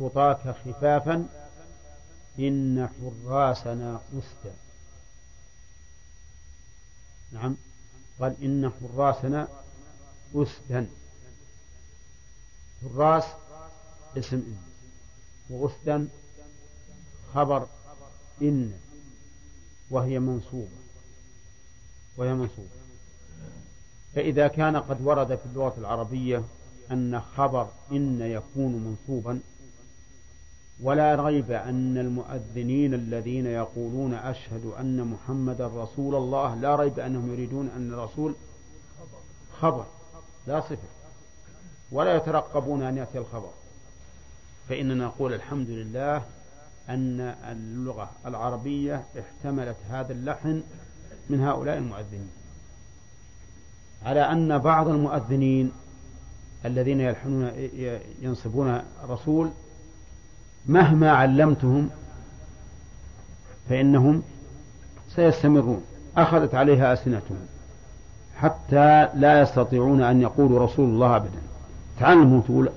Speaker 1: خطاك خفافا إن حراسنا أسد نعم. قال إن حراسنا أسدا حراس اسم إن. وأسدا خبر إن. وهي منصوبة. وهي منصوبة. فإذا كان قد ورد في اللغة العربية أن خبر إن يكون منصوبا ولا ريب أن المؤذنين الذين يقولون أشهد أن محمدا رسول الله لا ريب أنهم يريدون أن الرسول خبر لا صفة ولا يترقبون أن يأتي الخبر. فإننا نقول الحمد لله أن اللغة العربية احتملت هذا اللحن من هؤلاء المؤذنين. على أن بعض المؤذنين الذين يلحنون ينصبون الرسول مهما علمتهم فإنهم سيستمرون. أخذت عليها ألسنتهم حتى لا يستطيعون أن يقولوا رسول الله أبدا. تعلموا تقول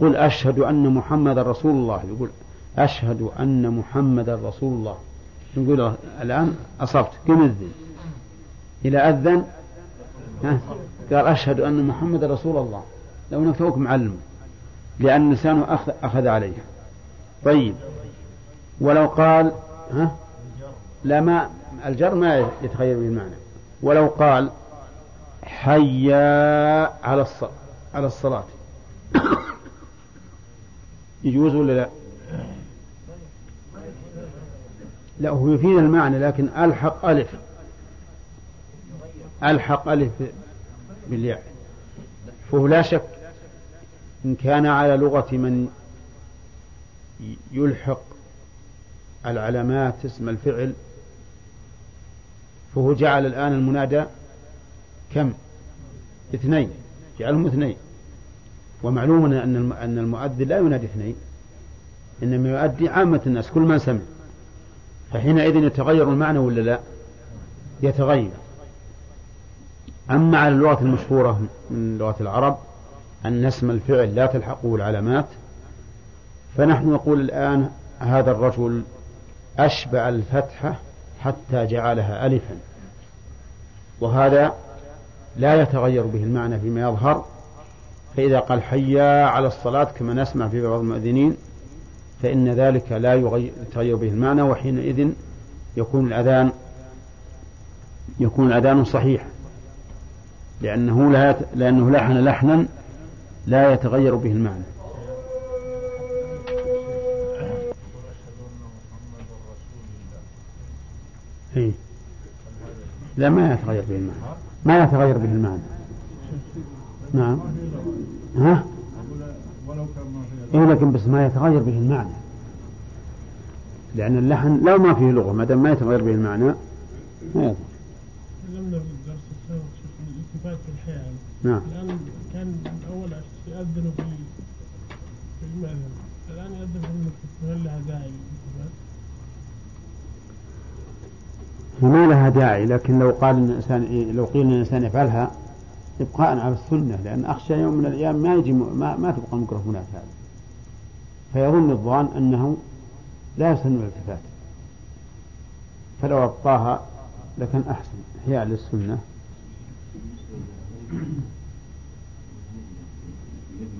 Speaker 1: قل أشهد أن محمد رسول الله. يقول أشهد أن محمد رسول الله. نقول الآن أصبت. قم الذن إلى أذن؟ قال أشهد أن محمد رسول الله. لو نفوك معلم لأن لسانه أخذ, أخذ عليه طيب. ولو قال ها؟ لا ما الجر ما يتغير به المعنى. ولو قال حيا على الصلاة على الصلاة. يجوز ولا لا؟ لا هو يفيد المعنى لكن ألحق ألف. ألحق ألف بالياء. فهو لا شك إن كان على لغة من يلحق العلامات اسم الفعل فهو جعل الآن المنادى كم؟ اثنين جعلهم اثنين. ومعلوم أن أن المؤذن لا ينادي اثنين إنما يؤدي عامة الناس كل من سمع. فحينئذ يتغير المعنى ولا لا؟ يتغير. أما على اللغة المشهورة من لغة العرب أن اسم الفعل لا تلحقه العلامات فنحن نقول الآن هذا الرجل أشبع الفتحة حتى جعلها ألفا. وهذا لا يتغير به المعنى فيما يظهر. فإذا قال حيا على الصلاة كما نسمع في بعض المؤذنين فإن ذلك لا يتغير به المعنى وحينئذ يكون الأذان يكون الأذان صحيح. لأنه لا لأنه لحن لحنا لا يتغير به المعنى. إيه؟ لا ما يتغير به المعنى. ما يتغير به المعنى. نعم. ها؟ إيه لكن بس ما يتغير به المعنى. لأن اللحن لو ما فيه لغة. ما دام ما يتغير به المعنى ما يتغير.
Speaker 2: تكلمنا في الدرس السابق الالتفات في الحياة.
Speaker 1: نعم.
Speaker 2: الآن كان أول يأذنوا في في المأذن الآن يأذن في المكتب هل لها داعي؟ الالتفات؟
Speaker 1: ما لها داعي لكن لو قال إن الانسان لو قيل إن الإنسان يفعلها إبقاء على السنة لأن أخشى يوم من الأيام ما يجي ما, ما تبقى الميكروفونات هذه فيظن الظان أنه لا يسن الالتفات فلو أبقاها لكان أحسن. احياء للسنه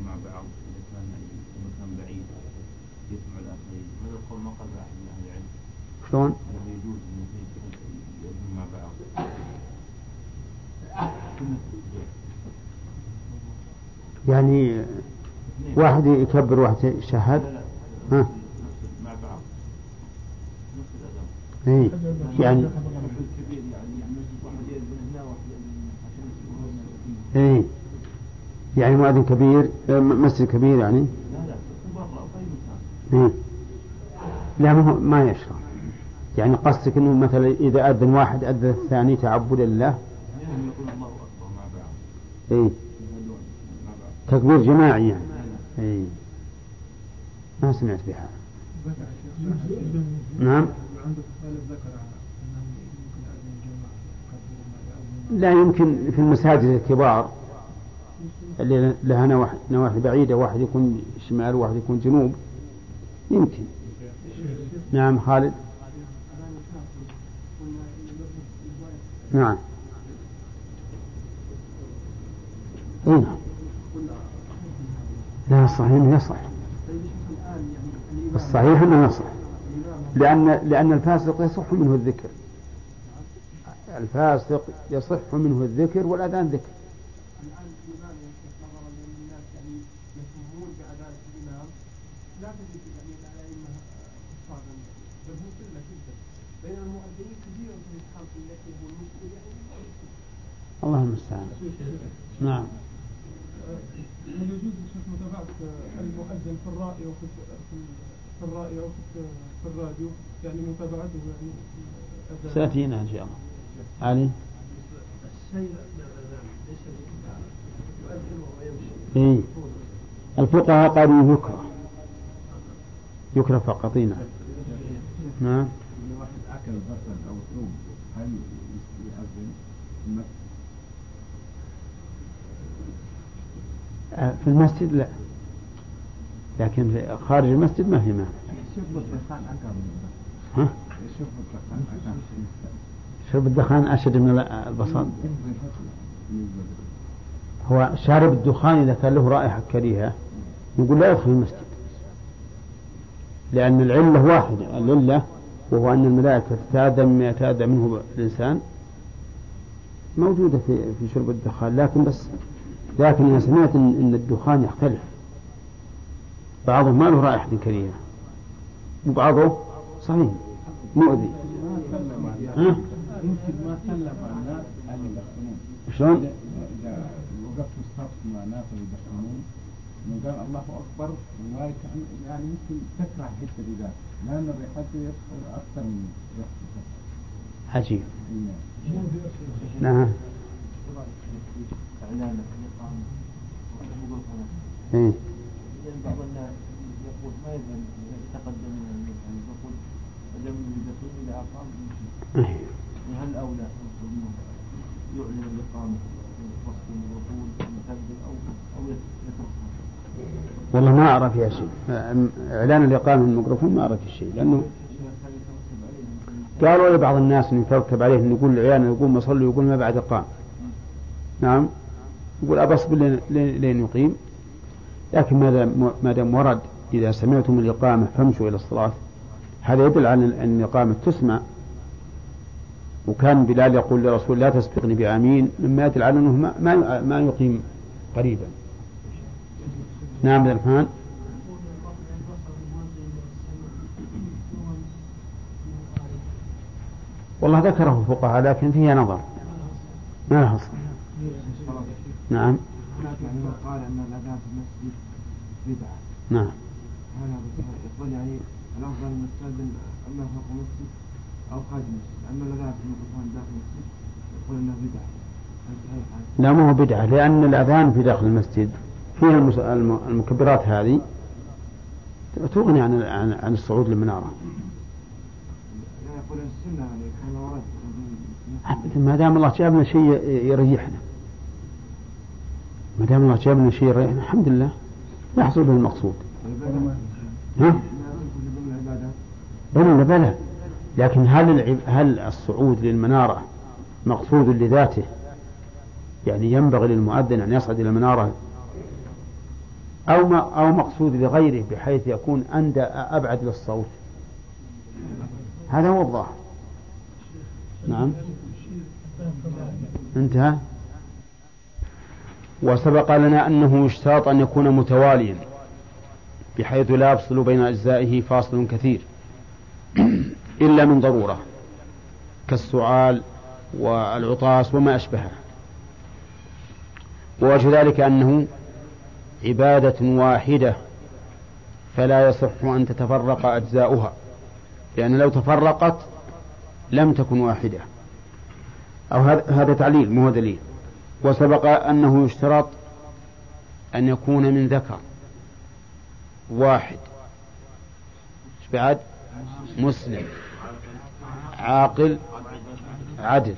Speaker 3: مع بعض اذا كان مكان بعيد يسمع الاخرين هذا القول ما قال أحد من أهل العلم.
Speaker 1: شلون؟
Speaker 3: انه يجوز انه مع بعض
Speaker 1: يعني واحد يكبر واحد يشهد ها؟ اي يعني
Speaker 3: كبير يعني
Speaker 1: مؤذن كبير آه، مسجد كبير يعني؟
Speaker 3: لا لا مكان
Speaker 1: اي لا ما ما يشرع. يعني قصدك إنه مثلا إذا أذن واحد أذن الثاني تعبدا لله
Speaker 3: اثنينهم يقول الله اكبر مع بعض بعض
Speaker 1: تكبير جماعي يعني. اي ما سمعت بها. نعم. لا يمكن في المساجد الكبار اللي لها نواحي, نواحي بعيدة واحد يكون شمال وواحد يكون جنوب. يمكن. نعم خالد. نعم اي نعم لا الصحيح إنه يصح. الصحيح إنه يصح. لأن لأن الفاسق يصح منه الذكر. الفاسق يصح منه الذكر والأذان ذكر. الله المستعان نعم.
Speaker 2: هل يجوز شيخ متابعة المؤذن في الرأي أو في في الرأي أو في الراديو يعني متابعته يعني
Speaker 1: سيأتينا إن شاء الله. علي؟ إيه. الفقهاء قالوا يكره. يكره فقط نعم. نعم.
Speaker 4: واحد أكل بصل أو ثوم هل يأذن
Speaker 1: في المسجد لا. لكن في خارج المسجد ما في مانع. ها؟ شرب الدخان أشد من البصل هو شارب الدخان إذا كان له رائحة كريهة يقول لا يدخل المسجد. لأن العلة واحدة العلة وهو أن الملائكة تتأذى مما يتأذى منه الإنسان موجودة في في شرب الدخان لكن بس لكن أنا سمعت إن, الدخان يختلف. بعضه ما له رائحة كريهة. وبعضه صحيح مؤذي. ها؟
Speaker 4: يمكن ما سلم على اللي يدخنون
Speaker 1: شلون؟
Speaker 4: إذا وقفت الصف مع ناس اللي يدخنون قال الله أكبر يعني يمكن تكره بذلك لأن الريحة يدخل أكثر من ريحة
Speaker 1: عجيب. نعم. إيه
Speaker 3: بعض الناس يقول ما يتقدم يقول هل اولى يعلن يتركها
Speaker 1: والله ما أرى فيها شيء إعلان الإقامة الميكروفون ما فيه شيء لأنه قالوا لبعض الناس أن يترتب عليه أن يقول العيان يقوم يصلي يقول ما بعد إقام نعم. يقول أبى أصبر لين يقيم. لكن ما دام ورد إذا سمعتم الإقامة فامشوا إلى الصلاة. هذا يدل على أن الإقامة تسمع. وكان بلال يقول لرسول لا تسبقني بآمين. مما يدل على أنه ما ما يقيم قريبا. نعم الرحمن والله ذكره الفقهاء لكن فيها نظر. ما أصل. نعم.
Speaker 4: قال أن الأذان في المسجد بدعة.
Speaker 1: نعم.
Speaker 4: هذا يقول يعني الأفضل أن نستأذن أما فوق المسجد أو خارج المسجد. أما الأذان في الميكروفون داخل المسجد يقول أنه بدعة.
Speaker 1: لا ما هو بدعة لأن الأذان في داخل المسجد فيها المكبرات هذه تغني عن عن الصعود للمنارة. ما دام الله جاب شيء يريحنا. ما دام الله جاب لنا شيء الحمد لله يحصل به المقصود. ها؟ بلى بلى لكن هل هل الصعود للمنارة مقصود لذاته؟ يعني ينبغي للمؤذن أن يصعد إلى المنارة أو ما أو مقصود لغيره بحيث يكون أندى أبعد للصوت هذا هو الظاهر نعم انتهى وسبق لنا أنه يشتاط أن يكون متواليا بحيث لا يفصل بين أجزائه فاصل كثير. إلا من ضرورة كالسعال والعطاس وما أشبهه. ووجه ذلك أنه عبادة واحدة فلا يصح أن تتفرق أجزاؤها لأن لو تفرقت لم تكن واحدة. أو هذا تعليل مو دليل. وسبق أنه يشترط أن يكون من ذكر واحد. بعد مسلم. عاقل. عدل.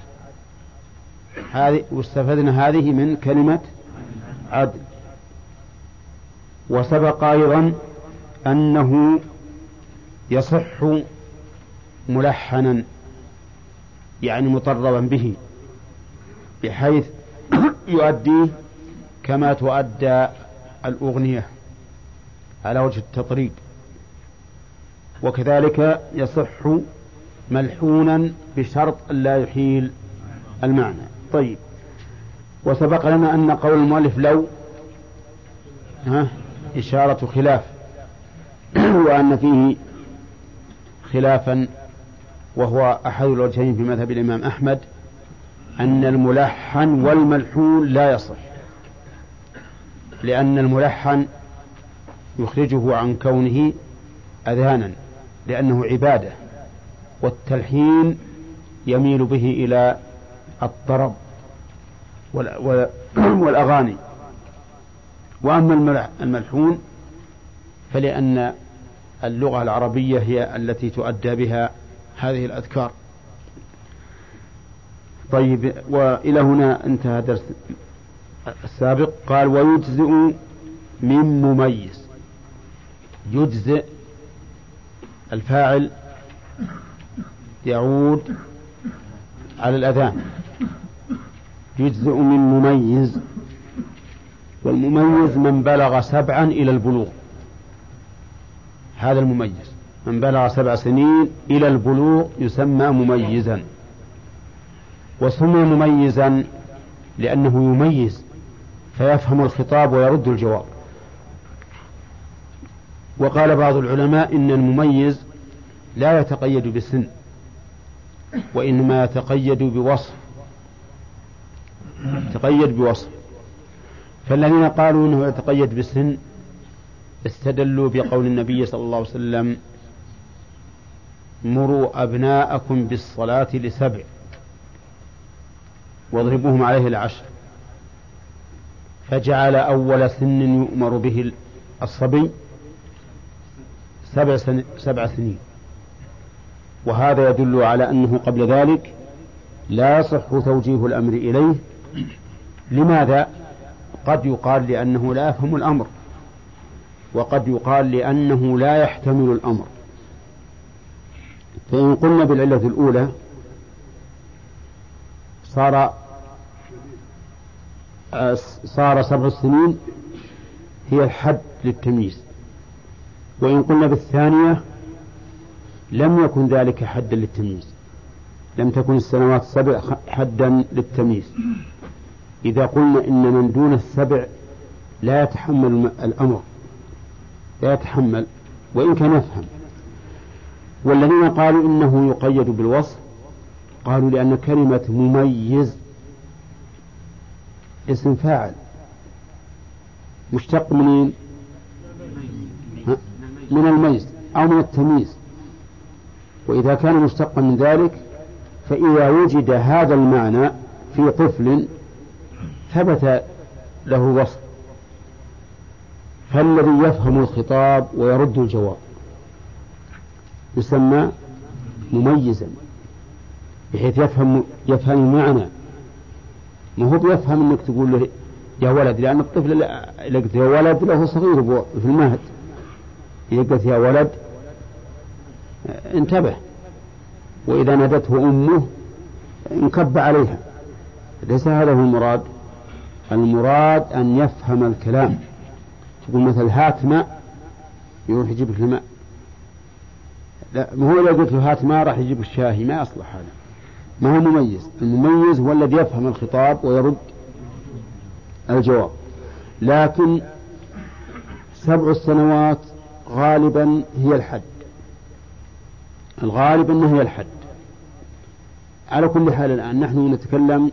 Speaker 1: هذه واستفدنا هذه من كلمة عدل. وسبق أيضا أنه يصح ملحنا يعني مطربا به بحيث يؤديه كما تؤدى الأغنية. على وجه التطريب وكذلك يصح ملحونا بشرط لا يحيل المعنى. طيب. وسبق لنا أن قول المؤلف لو ها إشارة خلاف وأن فيه خلافا وهو أحد الوجهين في مذهب الإمام أحمد. أن الملحن والملحون لا يصح. لأن الملحن يخرجه عن كونه أذانا لأنه عبادة والتلحين يميل به إلى الطرب والأغاني. وأما الملحون فلأن اللغة العربية هي التي تؤدى بها هذه الأذكار. طيب وإلى هنا انتهى درس السابق. قال ويجزئ من مميز. يجزئ الفاعل يعود على الأذان. يجزئ من مميز. والمميز من بلغ سبعا إلى البلوغ. هذا المميز. من بلغ سبع سنين إلى البلوغ يسمى مميزا. وسمي مميزا لأنه يميز فيفهم الخطاب ويرد الجواب. وقال بعض العلماء إن المميز لا يتقيد بسن وإنما يتقيد بوصف. يتقيد بوصف. فالذين قالوا إنه يتقيد بالسن استدلوا بقول النبي صلى الله عليه وسلم مروا أبناءكم بالصلاة لسبع واضربوهم عليه العشر. فجعل أول سن يؤمر به الصبي سبع, سن سبع سنين. وهذا يدل على أنه قبل ذلك لا يصح توجيه الأمر إليه. لماذا؟ قد يقال لأنه لا يفهم الأمر. وقد يقال لأنه لا يحتمل الأمر. فإن قلنا بالعلة الأولى صار صار سبع سنين هي الحد للتمييز. وإن قلنا بالثانية لم يكن ذلك حدا للتمييز. لم تكن السنوات السبع حدا للتمييز. إذا قلنا إن من دون السبع لا يتحمل الأمر. لا يتحمل. وإن كان يفهم. والذين قالوا إنه يقيد بالوصف قالوا لأن كلمة مميز اسم فاعل. مشتق منين؟ من الميز أو من التمييز. وإذا كان مشتقا من ذلك فإذا وجد هذا المعنى في طفل ثبت له وصف. فالذي يفهم الخطاب ويرد الجواب. يسمى مميزا بحيث يفهم يفهم المعنى ما هو بيفهم إنك تقول له يا ولد لأن الطفل اذا قلت يا ولد له صغير في المهد. إذا قلت يا ولد انتبه. وإذا نادته أمه انكب عليها. ليس هذا هو المراد؟ المراد أن يفهم الكلام. تقول مثل هات ماء يروح يجيب لك الماء. لا ما هو لو قلت له هات ماء راح يجيب الشاهي. ما يصلح هذا. ما هو مميز؟ المميز هو الذي يفهم الخطاب ويرد الجواب. لكن سبع السنوات غالبا هي الحد. الغالب أنها هي الحد. على كل حال الآن نحن نتكلم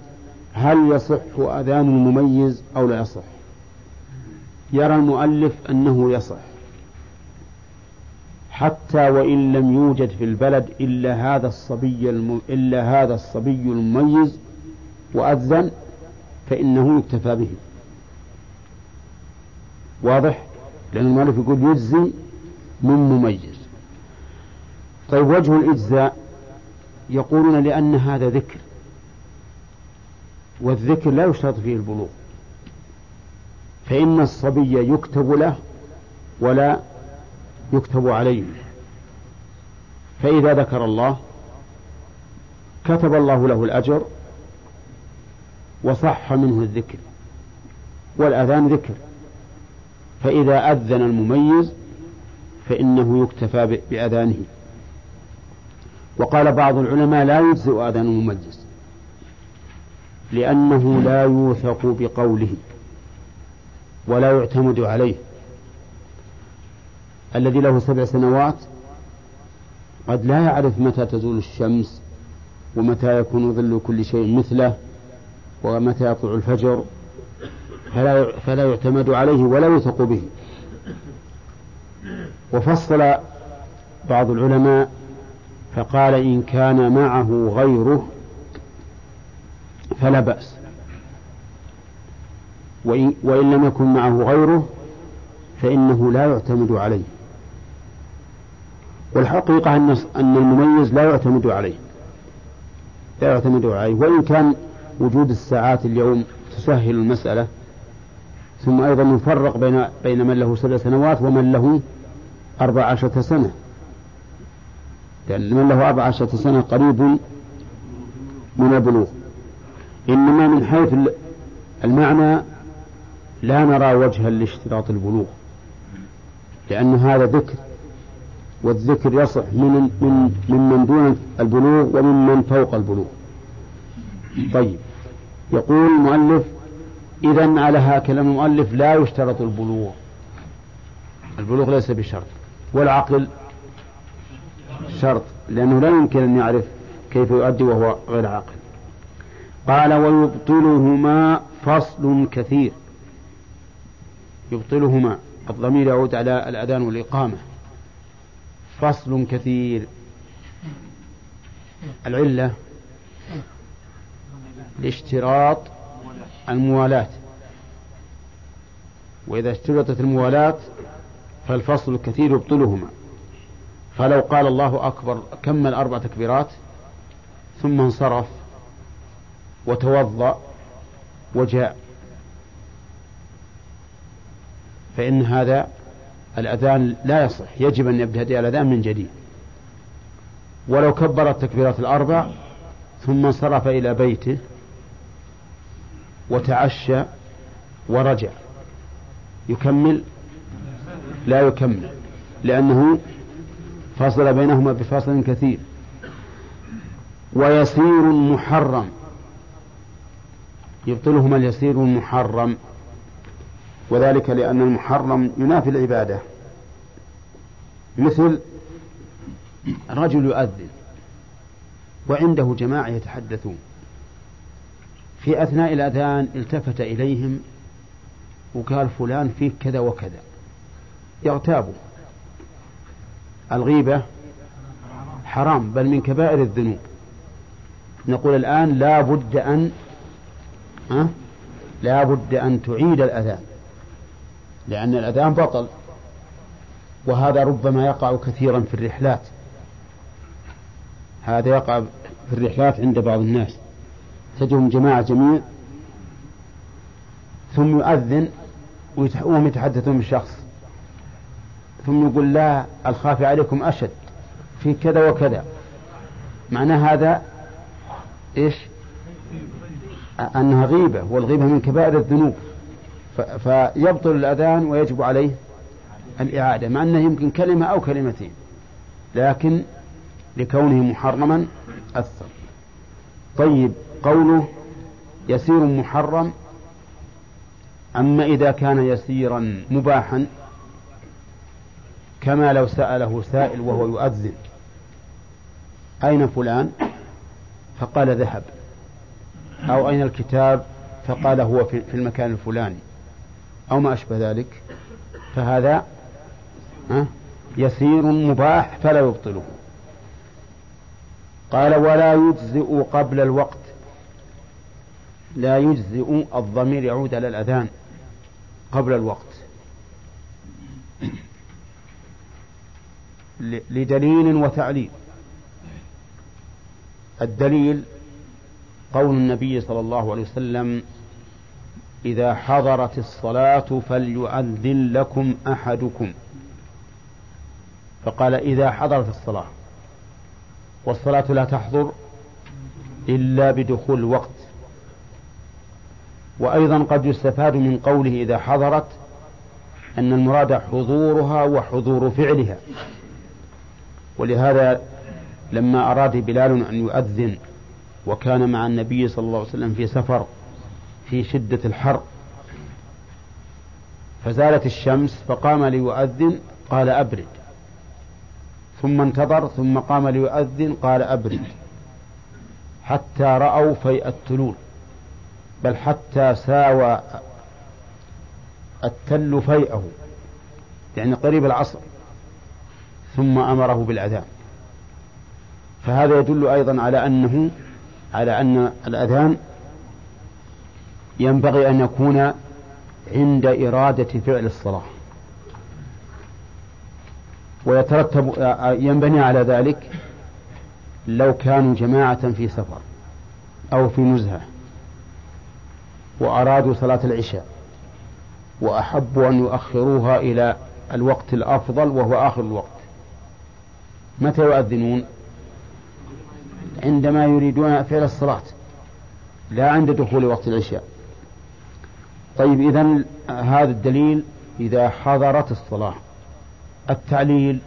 Speaker 1: هل يصح أذان المميز أو لا يصح؟ يرى المؤلف أنه يصح. حتى وإن لم يوجد في البلد إلا هذا الصبي الم... إلا هذا الصبي المميز وأذن فإنه يكتفى به. واضح؟ لأن المؤلف يقول يجزي من مميز. طيب وجه الإجزاء يقولون لأن هذا ذكر والذكر لا يشترط فيه البلوغ فإن الصبي يكتب له ولا يكتب عليه. فإذا ذكر الله كتب الله له الأجر وصح منه الذكر والأذان ذكر. فإذا أذن المميز فإنه يكتفى بأذانه. وقال بعض العلماء لا يجزئ أذان المميز لأنه لا يوثق بقوله ولا يعتمد عليه. الذي له سبع سنوات قد لا يعرف متى تزول الشمس ومتى يكون ظل كل شيء مثله ومتى يطلع الفجر فلا فلا يعتمد عليه ولا يوثق به. وفصل بعض العلماء فقال إن كان معه غيره فلا بأس. وإن, لم يكن معه غيره فإنه لا يعتمد عليه. والحقيقة أن أن المميز لا يعتمد عليه. لا يعتمد عليه. وإن كان وجود الساعات اليوم تسهل المسألة ثم أيضا نفرق بين بين من له سبع سنوات ومن له أربع عشرة سنة. لأن من له أربع عشرة سنة قريب من البلوغ. إنما من حيث المعنى لا نرى وجها لاشتراط البلوغ لأن هذا ذكر والذكر يصح من من ممن دون البلوغ وممن فوق البلوغ. طيب يقول المؤلف إذا على هكذا المؤلف لا يشترط البلوغ. البلوغ ليس بشرط والعقل شرط لأنه لا يمكن أن يعرف كيف يؤدي وهو غير عاقل. قال ويبطلهما فصل كثير يبطلهما الضمير يعود على الأذان والإقامة فصل كثير. العلة لاشتراط الموالاة. وإذا اشترطت الموالاة فالفصل الكثير يبطلهما. فلو قال الله أكبر كمل أربع تكبيرات؟ ثم انصرف وتوضأ وجاء. فإن هذا الأذان لا يصح يجب أن يبتدئ الأذان من جديد. ولو كبر التكبيرات الأربع ثم انصرف إلى بيته وتعشى ورجع. يكمل؟ لا يكمل لأنه فصل بينهما بفاصل كثير. ويسير محرم يبطلهما اليسير المحرم. وذلك لأن المحرم ينافي العبادة. مثل رجل يؤذن وعنده جماعة يتحدثون. في أثناء الأذان التفت إليهم وقال فلان فيك كذا وكذا. يغتابوا. الغيبة حرام بل من كبائر الذنوب. نقول الآن لا بد أن؟ لا بد أن تعيد الأذان. لأن الأذان بطل وهذا ربما يقع كثيرا في الرحلات. هذا يقع في الرحلات عند بعض الناس. تجدهم جماعة جميع ثم يؤذن وهم يتحدثون بالشخص. ثم يقول لا الخافي عليكم أشد. في كذا وكذا. معنى هذا إيش؟ أنها غيبة والغيبة من كبائر الذنوب. فيبطل الأذان ويجب عليه الإعادة مع أنه يمكن كلمة أو كلمتين لكن لكونه محرما أثر. طيب قوله يسير محرم أما إذا كان يسيرا مباحا كما لو سأله سائل وهو يؤذن أين فلان؟ فقال ذهب أو أين الكتاب؟ فقال هو في المكان الفلاني. أو ما أشبه ذلك فهذا يسير مباح فلا يبطله. قال ولا يجزئ قبل الوقت لا يجزئ الضمير يعود على الأذان قبل الوقت. لدليل وتعليل. الدليل قول النبي صلى الله عليه وسلم إذا حضرت الصلاة فليؤذن لكم أحدكم. فقال إذا حضرت الصلاة والصلاة لا تحضر إلا بدخول الوقت وأيضا قد يستفاد من قوله إذا حضرت أن المراد حضورها وحضور فعلها. ولهذا لما أراد بلال أن يؤذن وكان مع النبي صلى الله عليه وسلم في سفر في شدة الحر. فزالت الشمس فقام ليؤذن قال أبرد. ثم انتظر ثم قام ليؤذن قال أبرد. حتى رأوا فيء التلول. بل حتى ساوى التل فيئه يعني قريب العصر. ثم أمره بالأذان. فهذا يدل أيضا على أنه على أن الأذان ينبغي أن يكون عند إرادة فعل الصلاة. ويترتب ينبني على ذلك لو كانوا جماعة في سفر أو في نزهة وأرادوا صلاة العشاء وأحبوا أن يؤخروها إلى الوقت الأفضل وهو آخر الوقت متى يؤذنون؟ عندما يريدون فعل الصلاة لا عند دخول وقت العشاء. طيب إذا هذا الدليل إذا حضرت الصلاة. التعليل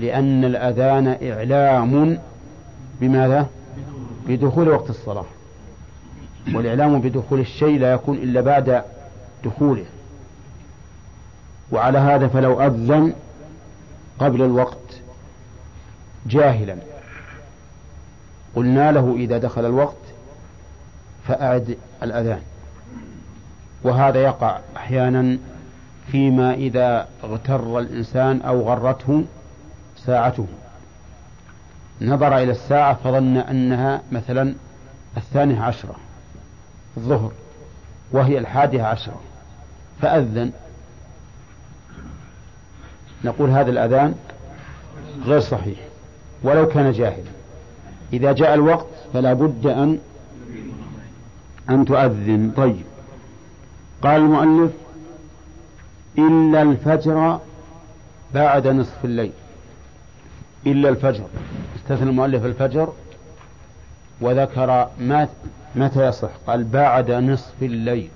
Speaker 1: لأن الأذان إعلام بماذا؟ بدخول وقت الصلاة. والإعلام بدخول الشيء لا يكون إلا بعد دخوله. وعلى هذا فلو أذن قبل الوقت جاهلا. قلنا له إذا دخل الوقت فأعد الأذان. وهذا يقع أحيانا فيما إذا اغتر الإنسان أو غرته ساعته. نظر إلى الساعة فظن أنها مثلا الثانية عشرة الظهر وهي الحادية عشرة فأذن. نقول هذا الأذان غير صحيح ولو كان جاهلا. إذا جاء الوقت فلا بد أن أن تؤذن. طيب. قال المؤلف إلا الفجر بعد نصف الليل. إلا الفجر. استثنى المؤلف الفجر وذكر متى يصح. قال بعد نصف الليل.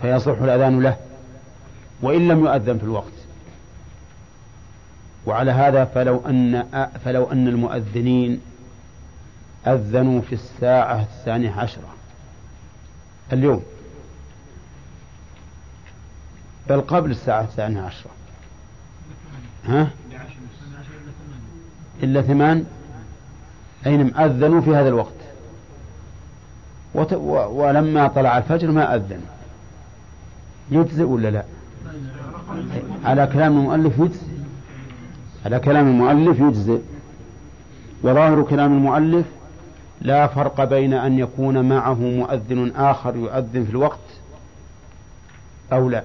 Speaker 1: فيصح الأذان له وإن لم يؤذن في الوقت. وعلى هذا فلو أن فلو أن المؤذنين أذنوا في الساعة الثانية عشرة. اليوم. بل قبل الساعة الثانية عشرة. ها؟ إلا ثمان؟ أين أذنوا في هذا الوقت. وت... و... ولما طلع الفجر ما أذن. يجزئ ولا لا؟ على كلام المؤلف يجزئ؟ على كلام المؤلف يجزئ. وظاهر كلام المؤلف لا فرق بين أن يكون معه مؤذن آخر يؤذن في الوقت أو لا.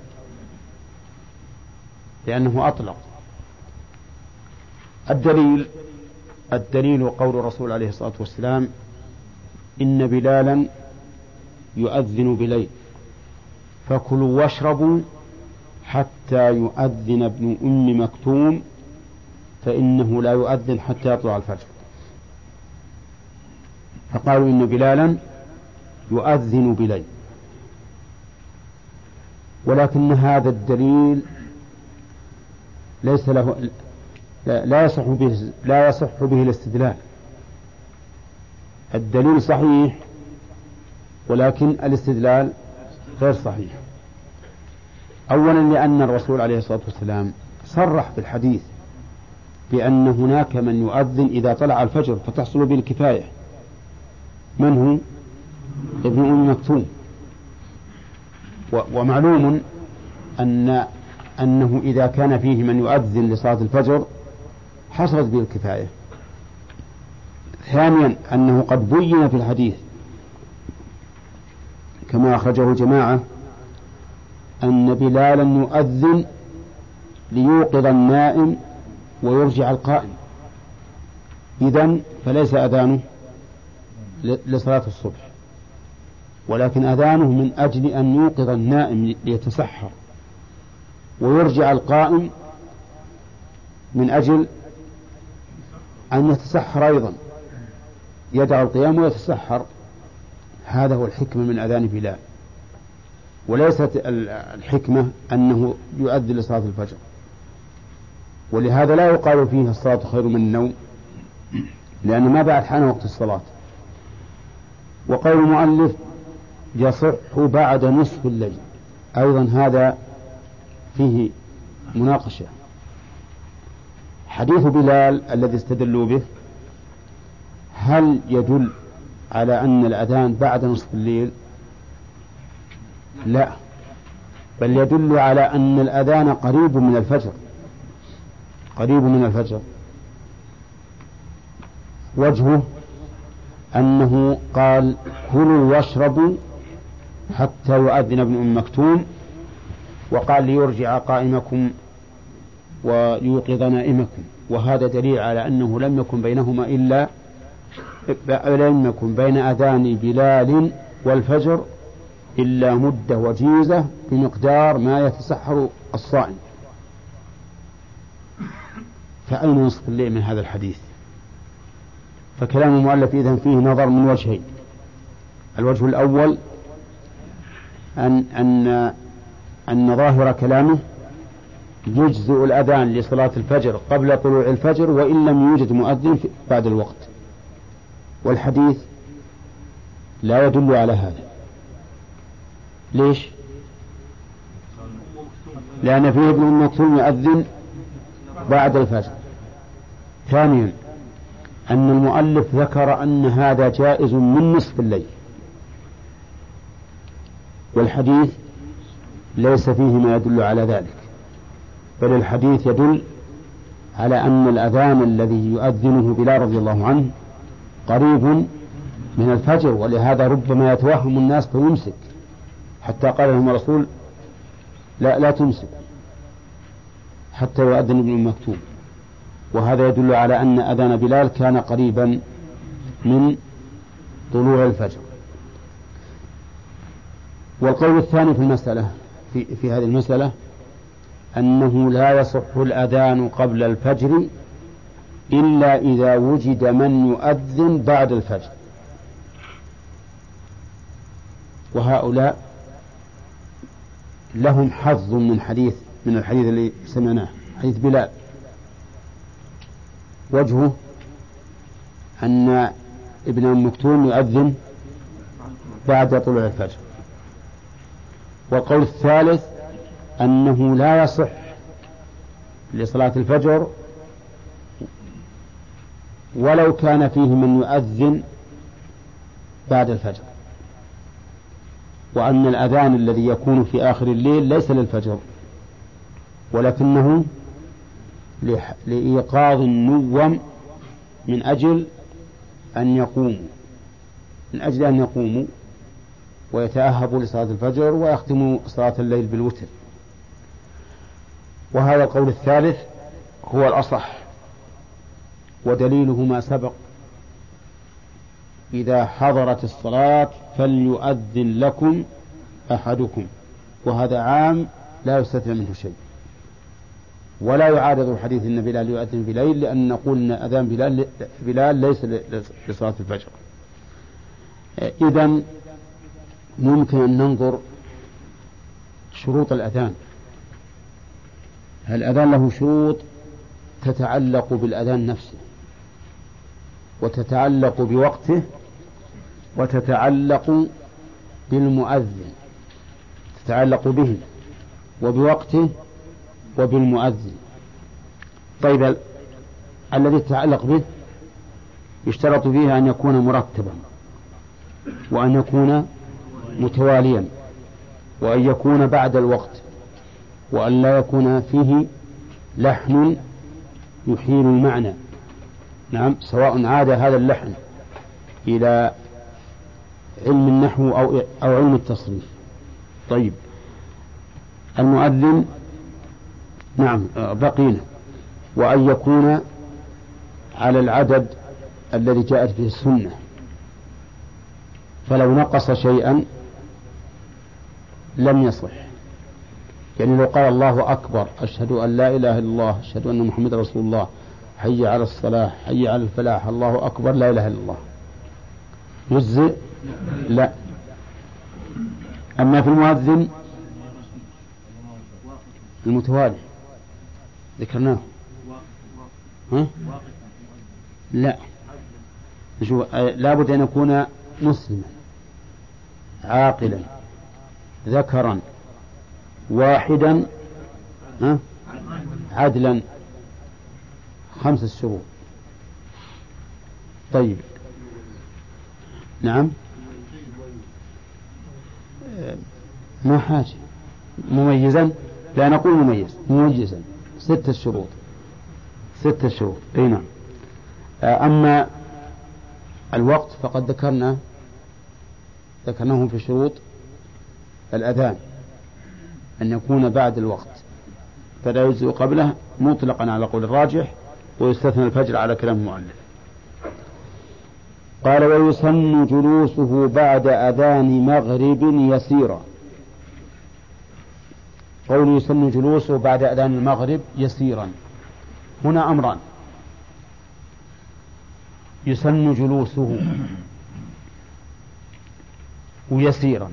Speaker 1: لأنه أطلق. الدليل الدليل قول الرسول عليه الصلاة والسلام إن بلالا يؤذن بليل. فكلوا واشربوا حتى يؤذن ابن أم مكتوم فإنه لا يؤذن حتى يطلع الفجر. فقالوا إن بلالا يؤذن بليل. ولكن هذا الدليل ليس له لا يصح به لا يصح به الاستدلال. الدليل صحيح ولكن الاستدلال غير صحيح. أولا لأن الرسول عليه الصلاة والسلام صرح في الحديث بأن هناك من يؤذن إذا طلع الفجر فتحصل به الكفاية من هو؟ ابن أم مكتوم. ومعلوم أن أنه إذا كان فيه من يؤذن لصلاة الفجر حصلت به الكفاية. ثانيا أنه قد بين في الحديث كما أخرجه جماعة أن بلالا يؤذن ليوقظ النائم ويرجع القائم. إذا فليس أذانه. لصلاة الصبح. ولكن أذانه من أجل أن يوقظ النائم ليتسحر. ويرجع القائم من أجل أن يتسحر أيضا. يدع القيام ويتسحر. هذا هو الحكمة من أذان بلال. وليست الحكمة أنه يؤذن لصلاة الفجر. ولهذا لا يقال فيه الصلاة خير من النوم لأن ما بعد حان وقت الصلاة. وقول المؤلف يصح بعد نصف الليل. أيضا هذا فيه مناقشة. حديث بلال الذي استدلوا به هل يدل على أن الأذان بعد نصف الليل؟ لا بل يدل على أن الأذان قريب من الفجر. قريب من الفجر. وجهه أنه قال كلوا واشربوا حتى يؤذن ابن أم مكتوم وقال ليرجع قائمكم ويوقظ نائمكم. وهذا دليل على أنه لم يكن بينهما إلا لم يكن بين أذان بلال والفجر إلا مدة وجيزة بمقدار ما يتسحر الصائم. فأين نصف الليل من هذا الحديث؟ فكلام المؤلف إذن فيه نظر من وجهين. الوجه الأول أن أن أن ظاهر كلامه يجزئ الأذان لصلاة الفجر قبل طلوع الفجر وإن لم يوجد مؤذن بعد الوقت. والحديث لا يدل على هذا. ليش؟ لأن فيه ابن مكتوم يؤذن بعد الفجر. ثانيا أن المؤلف ذكر أن هذا جائز من نصف الليل. والحديث ليس فيه ما يدل على ذلك بل الحديث يدل على أن الأذان الذي يؤذنه بلال رضي الله عنه قريب من الفجر ولهذا ربما يتوهم الناس فيمسك. حتى قال لهم الرسول لا لا تمسك حتى يؤذن ابن مكتوم وهذا يدل على أن أذان بلال كان قريبا من طلوع الفجر. والقول الثاني في المسألة في, في هذه المسألة أنه لا يصح الأذان قبل الفجر إلا إذا وجد من يؤذن بعد الفجر. وهؤلاء لهم حظ من حديث من الحديث الذي سمعناه حديث بلال. وجهه أن ابن أم مكتوم يؤذن بعد طلوع الفجر. والقول الثالث أنه لا يصح لصلاة الفجر ولو كان فيه من يؤذن بعد الفجر. وأن الأذان الذي يكون في آخر الليل ليس للفجر ولكنه لإيقاظ النوم من أجل أن يقوموا من أجل أن يقوموا ويتأهبوا لصلاة الفجر ويختموا صلاة الليل بالوتر. وهذا القول الثالث هو الأصح ودليله ما سبق. إذا حضرت الصلاة فليؤذن لكم أحدكم وهذا عام لا يستثنى منه شيء. ولا يعارض حديث أن بلال يؤذن بليل لأن نقول أن أذان بلال, بلال ليس لصلاة الفجر. إذا ممكن أن ننظر شروط الأذان. الأذان له شروط تتعلق بالأذان نفسه وتتعلق بوقته وتتعلق بالمؤذن تتعلق به وبوقته وبالمؤذن. طيب الذي يتعلق به يشترط فيه أن يكون مرتبا وأن يكون متواليا وأن يكون بعد الوقت وأن لا يكون فيه لحن يحيل المعنى. نعم سواء عاد هذا اللحن إلى علم النحو أو أو علم التصريف. طيب المؤذن نعم. بقينا. وأن يكون على العدد الذي جاءت به السنة. فلو نقص شيئا لم يصح. يعني لو قال الله أكبر أشهد أن لا إله إلا الله أشهد أن محمد رسول الله حي على الصلاة حي على الفلاح الله أكبر لا إله إلا الله. يجزئ؟ لا. أما في المؤذن المتوالي. ذكرناه. ها؟ لا. نشوف لابد أن يكون مسلما عاقلا ذكرا واحدا ها؟ عدلا. خمس شروط طيب. نعم. ما حاجة. مميزا؟ لا نقول مميز مميزا. ستة شروط. ستة شروط. أي نعم. أما الوقت فقد ذكرنا ذكرناه في شروط الأذان أن يكون بعد الوقت. فلا يجزئ قبله مطلقا على قول الراجح ويستثنى الفجر على كلام المؤلف. قال ويسن جلوسه بعد أذان مغرب يسيرا. قول يسن جلوسه بعد أذان المغرب يسيرا. هنا أمران يسن جلوسه ويسيرا.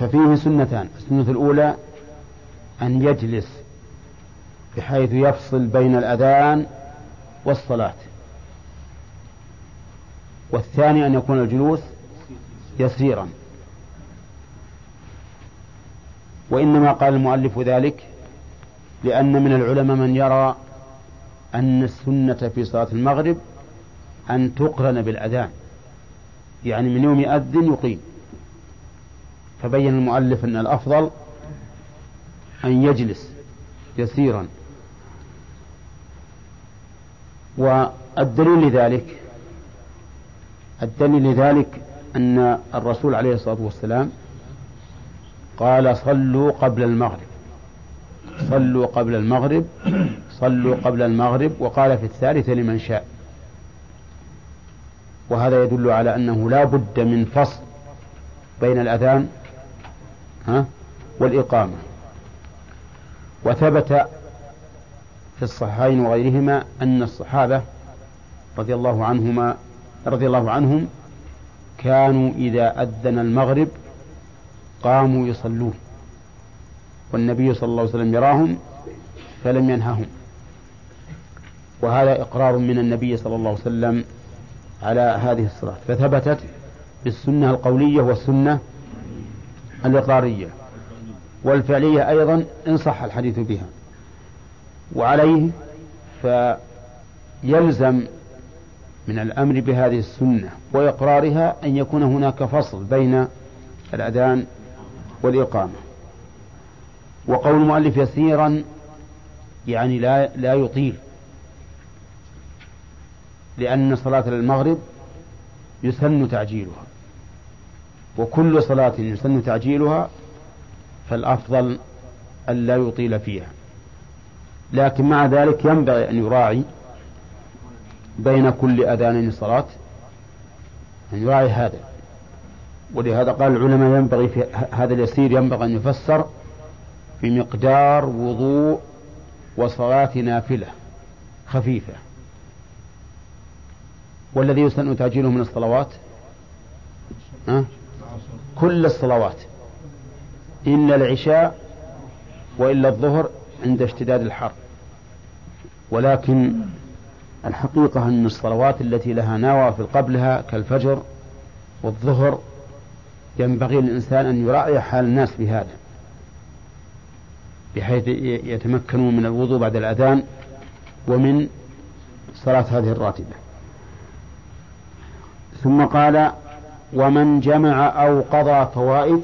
Speaker 1: ففيه سنتان. السنة الأولى أن يجلس بحيث يفصل بين الأذان والصلاة. والثاني أن يكون الجلوس يسيرا. وإنما قال المؤلف ذلك لأن من العلماء من يرى أن السنة في صلاة المغرب أن تقرن بالأذان يعني من يوم يأذن يقيم. فبين المؤلف أن الأفضل أن يجلس يسيرا. والدليل لذلك الدليل لذلك أن الرسول عليه الصلاة والسلام قال صلوا قبل المغرب. صلوا قبل المغرب. صلوا قبل المغرب. وقال في الثالثة لمن شاء. وهذا يدل على أنه لا بد من فصل بين الأذان ها والإقامة. وثبت في الصحيحين وغيرهما أن الصحابة رضي الله عنهما رضي الله عنهم كانوا إذا أذن المغرب قاموا يصلون. والنبي صلى الله عليه وسلم يراهم فلم ينههم. وهذا إقرار من النبي صلى الله عليه وسلم على هذه الصلاة. فثبتت بالسنة القولية والسنة الإقرارية. والفعلية أيضا إن صح الحديث بها. وعليه فيلزم من الأمر بهذه السنة وإقرارها أن يكون هناك فصل بين الأذان والإقامة. وقول المؤلف يسيرا يعني لا لا يطيل لأن صلاة المغرب يسن تعجيلها وكل صلاة يسن تعجيلها فالأفضل ألا يطيل فيها. لكن مع ذلك ينبغي أن يراعي بين كل أذانين صلاة أن يراعي هذا. ولهذا قال العلماء ينبغي في هذا اليسير ينبغي أن يفسر بمقدار وضوء وصلاة نافلة خفيفة. والذي يسن تعجيله من الصلوات؟ أه؟ كل الصلوات. إلا العشاء وإلا الظهر عند اشتداد الحر. ولكن الحقيقة أن الصلوات التي لها نوافل قبلها كالفجر والظهر ينبغي للإنسان أن يراعي حال الناس بهذا بحيث يتمكنون من الوضوء بعد الأذان ومن صلاة هذه الراتبة. ثم قال ومن جمع أو قضى فوائد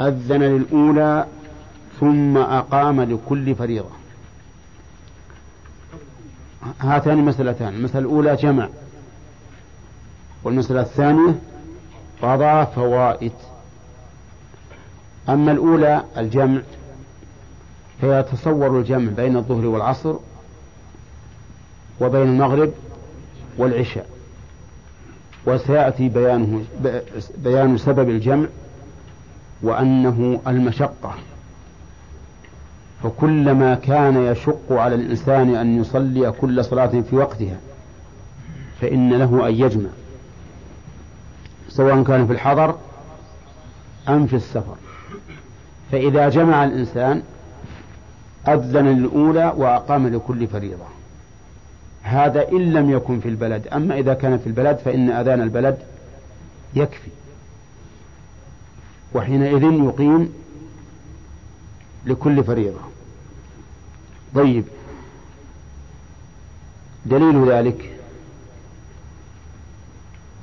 Speaker 1: أذن للأولى ثم أقام لكل فريضة. هاتان مسألتان المسألة الأولى جمع والمسألة الثانية قضى فوائد. أما الأولى الجمع فيتصور الجمع بين الظهر والعصر وبين المغرب والعشاء. وسيأتي بيانه بيان سبب الجمع وأنه المشقة. فكلما كان يشق على الإنسان أن يصلي كل صلاة في وقتها فإن له أن يجمع. سواء كان في الحضر أم في السفر. فإذا جمع الإنسان أذن للأولى وأقام لكل فريضة. هذا إن لم يكن في البلد. أما إذا كان في البلد فإن أذان البلد يكفي. وحينئذ يقيم لكل فريضة. طيب. دليل ذلك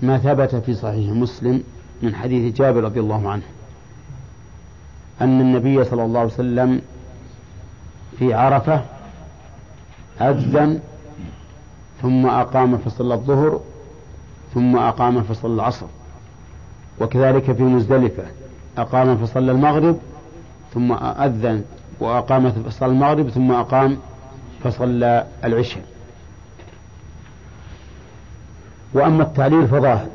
Speaker 1: ما ثبت في صحيح مسلم من حديث جابر رضي الله عنه أن النبي صلى الله عليه وسلم في عرفة أذن ثم أقام فصلى الظهر ثم أقام فصلى العصر وكذلك في مزدلفة أقام فصلى المغرب ثم أذن وأقام فصلى المغرب ثم أقام فصلى العشاء وأما التعليل فظاهر.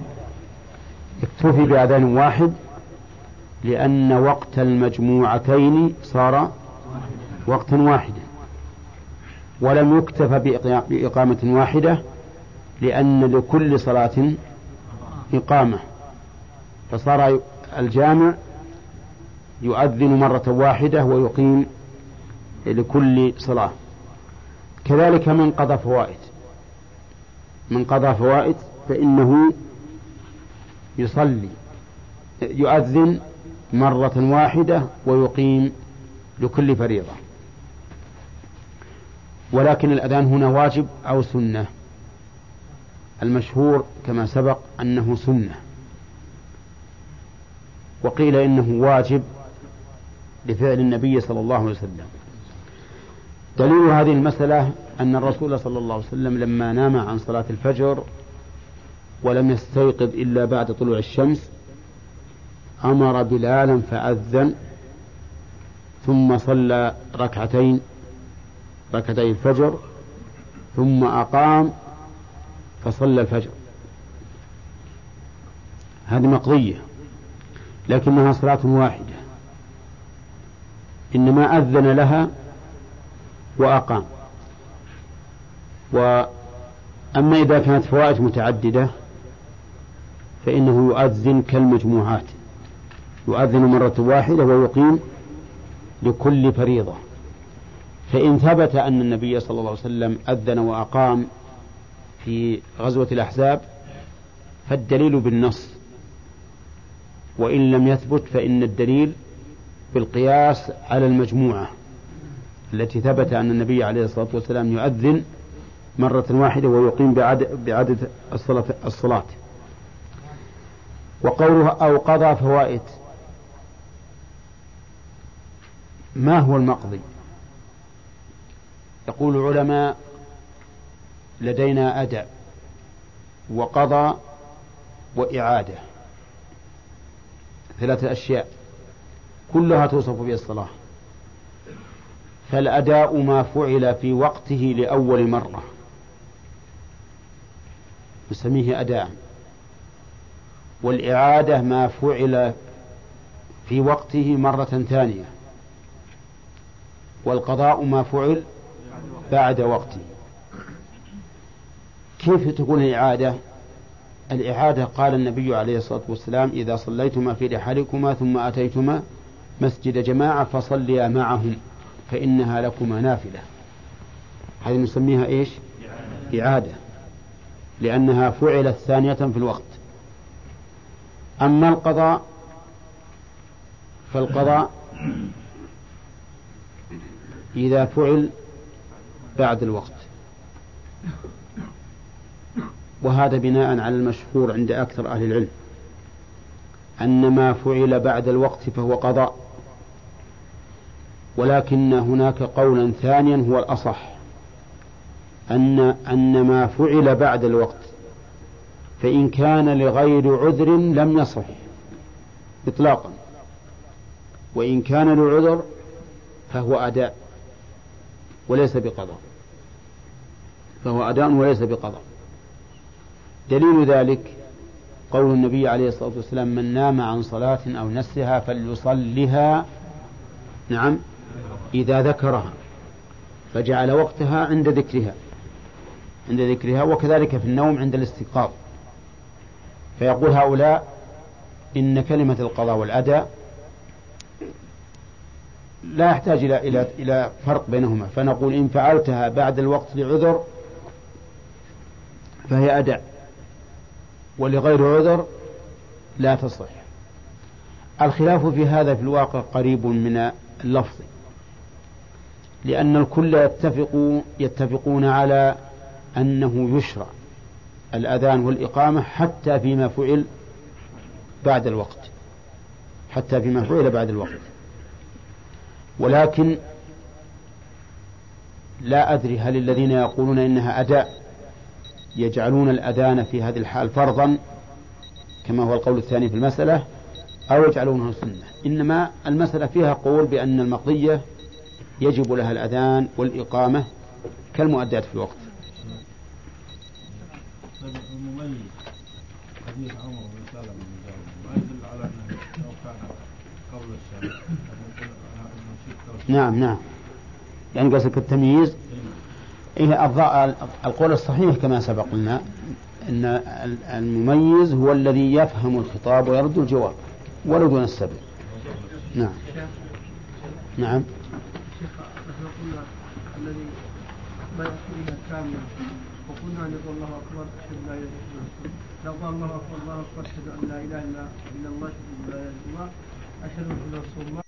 Speaker 1: اكتفي بأذان واحد لأن وقت المجموعتين صار وقتا واحدا. ولم يكتف بإقامة واحدة لأن لكل صلاة إقامة. فصار الجامع يؤذن مرة واحدة ويقيم لكل صلاة. كذلك من قضى فوائد. من قضى فوائد فإنه يصلي يؤذن مرة واحدة ويقيم لكل فريضة. ولكن الأذان هنا واجب أو سنة؟ المشهور كما سبق أنه سنة. وقيل إنه واجب لفعل النبي صلى الله عليه وسلم. دليل هذه المسألة أن الرسول صلى الله عليه وسلم لما نام عن صلاة الفجر ولم يستيقظ إلا بعد طلوع الشمس أمر بلالا فأذن ثم صلى ركعتين ركعتي الفجر ثم أقام فصلى الفجر. هذه مقضية لكنها صلاة واحدة إنما أذن لها وأقام. وأما إذا كانت فوائد متعددة فإنه يؤذن كالمجموعات. يؤذن مرة واحدة ويقيم لكل فريضة. فإن ثبت أن النبي صلى الله عليه وسلم أذن وأقام في غزوة الأحزاب فالدليل بالنص. وإن لم يثبت فإن الدليل بالقياس على المجموعة التي ثبت أن النبي عليه الصلاة والسلام يؤذن مرة واحدة ويقيم بعدد, بعدد الصلاة, الصلاة. وقوله أو قضى فوائد. ما هو المقضي؟ يقول العلماء لدينا أداء وقضى وإعادة. ثلاثة أشياء كلها توصف بها الصلاة. فالأداء ما فعل في وقته لأول مرة. نسميه أداء والإعادة ما فعل في وقته مرة ثانية. والقضاء ما فعل بعد وقته. كيف تكون الإعادة؟ الإعادة قال النبي عليه الصلاة والسلام إذا صليتما في رحالكما ثم أتيتما مسجد جماعة فصليا معهم فإنها لكما نافلة. هذه نسميها إيش؟ إعادة. لأنها فعلت ثانية في الوقت. أما القضاء فالقضاء إذا فعل بعد الوقت. وهذا بناء على المشهور عند أكثر أهل العلم أن ما فعل بعد الوقت فهو قضاء. ولكن هناك قولا ثانيا هو الأصح. أن أن ما فعل بعد الوقت فإن كان لغير عذر لم يصح إطلاقا. وإن كان لعذر فهو أداء وليس بقضاء. فهو أداء وليس بقضاء. دليل ذلك قول النبي عليه الصلاة والسلام من نام عن صلاة أو نسها فليصلها نعم إذا ذكرها فجعل وقتها عند ذكرها. عند ذكرها وكذلك في النوم عند الاستيقاظ. فيقول هؤلاء إن كلمة القضاء والأداء لا يحتاج إلى إلى إلى فرق بينهما. فنقول إن فعلتها بعد الوقت لعذر فهي أداء ولغير عذر لا تصح. الخلاف في هذا في الواقع قريب من اللفظ لأن الكل يتفق يتفقون على أنه يشرع الأذان والإقامة حتى فيما فعل بعد الوقت حتى فيما فعل بعد الوقت. ولكن لا أدري هل الذين يقولون إنها أداء يجعلون الأذان في هذه الحال فرضا كما هو القول الثاني في المسألة أو يجعلونه سنة. إنما المسألة فيها قول بأن المقضية يجب لها الأذان والإقامة كالمؤدات في الوقت. نعم نعم يعني قصدك التمييز إيه القول الصحيح كما سبق لنا أن المميز هو الذي يفهم الخطاب ويرد الجواب ولو دون السبب نعم نعم
Speaker 2: الذي وقلنا أن يقول الله أكبر أشهد لا إله إلا الله. لو قال الله أكبر الله أكبر أشهد أن لا إله إلا الله أن لا إله إلا الله. أشهد أن رسول الله.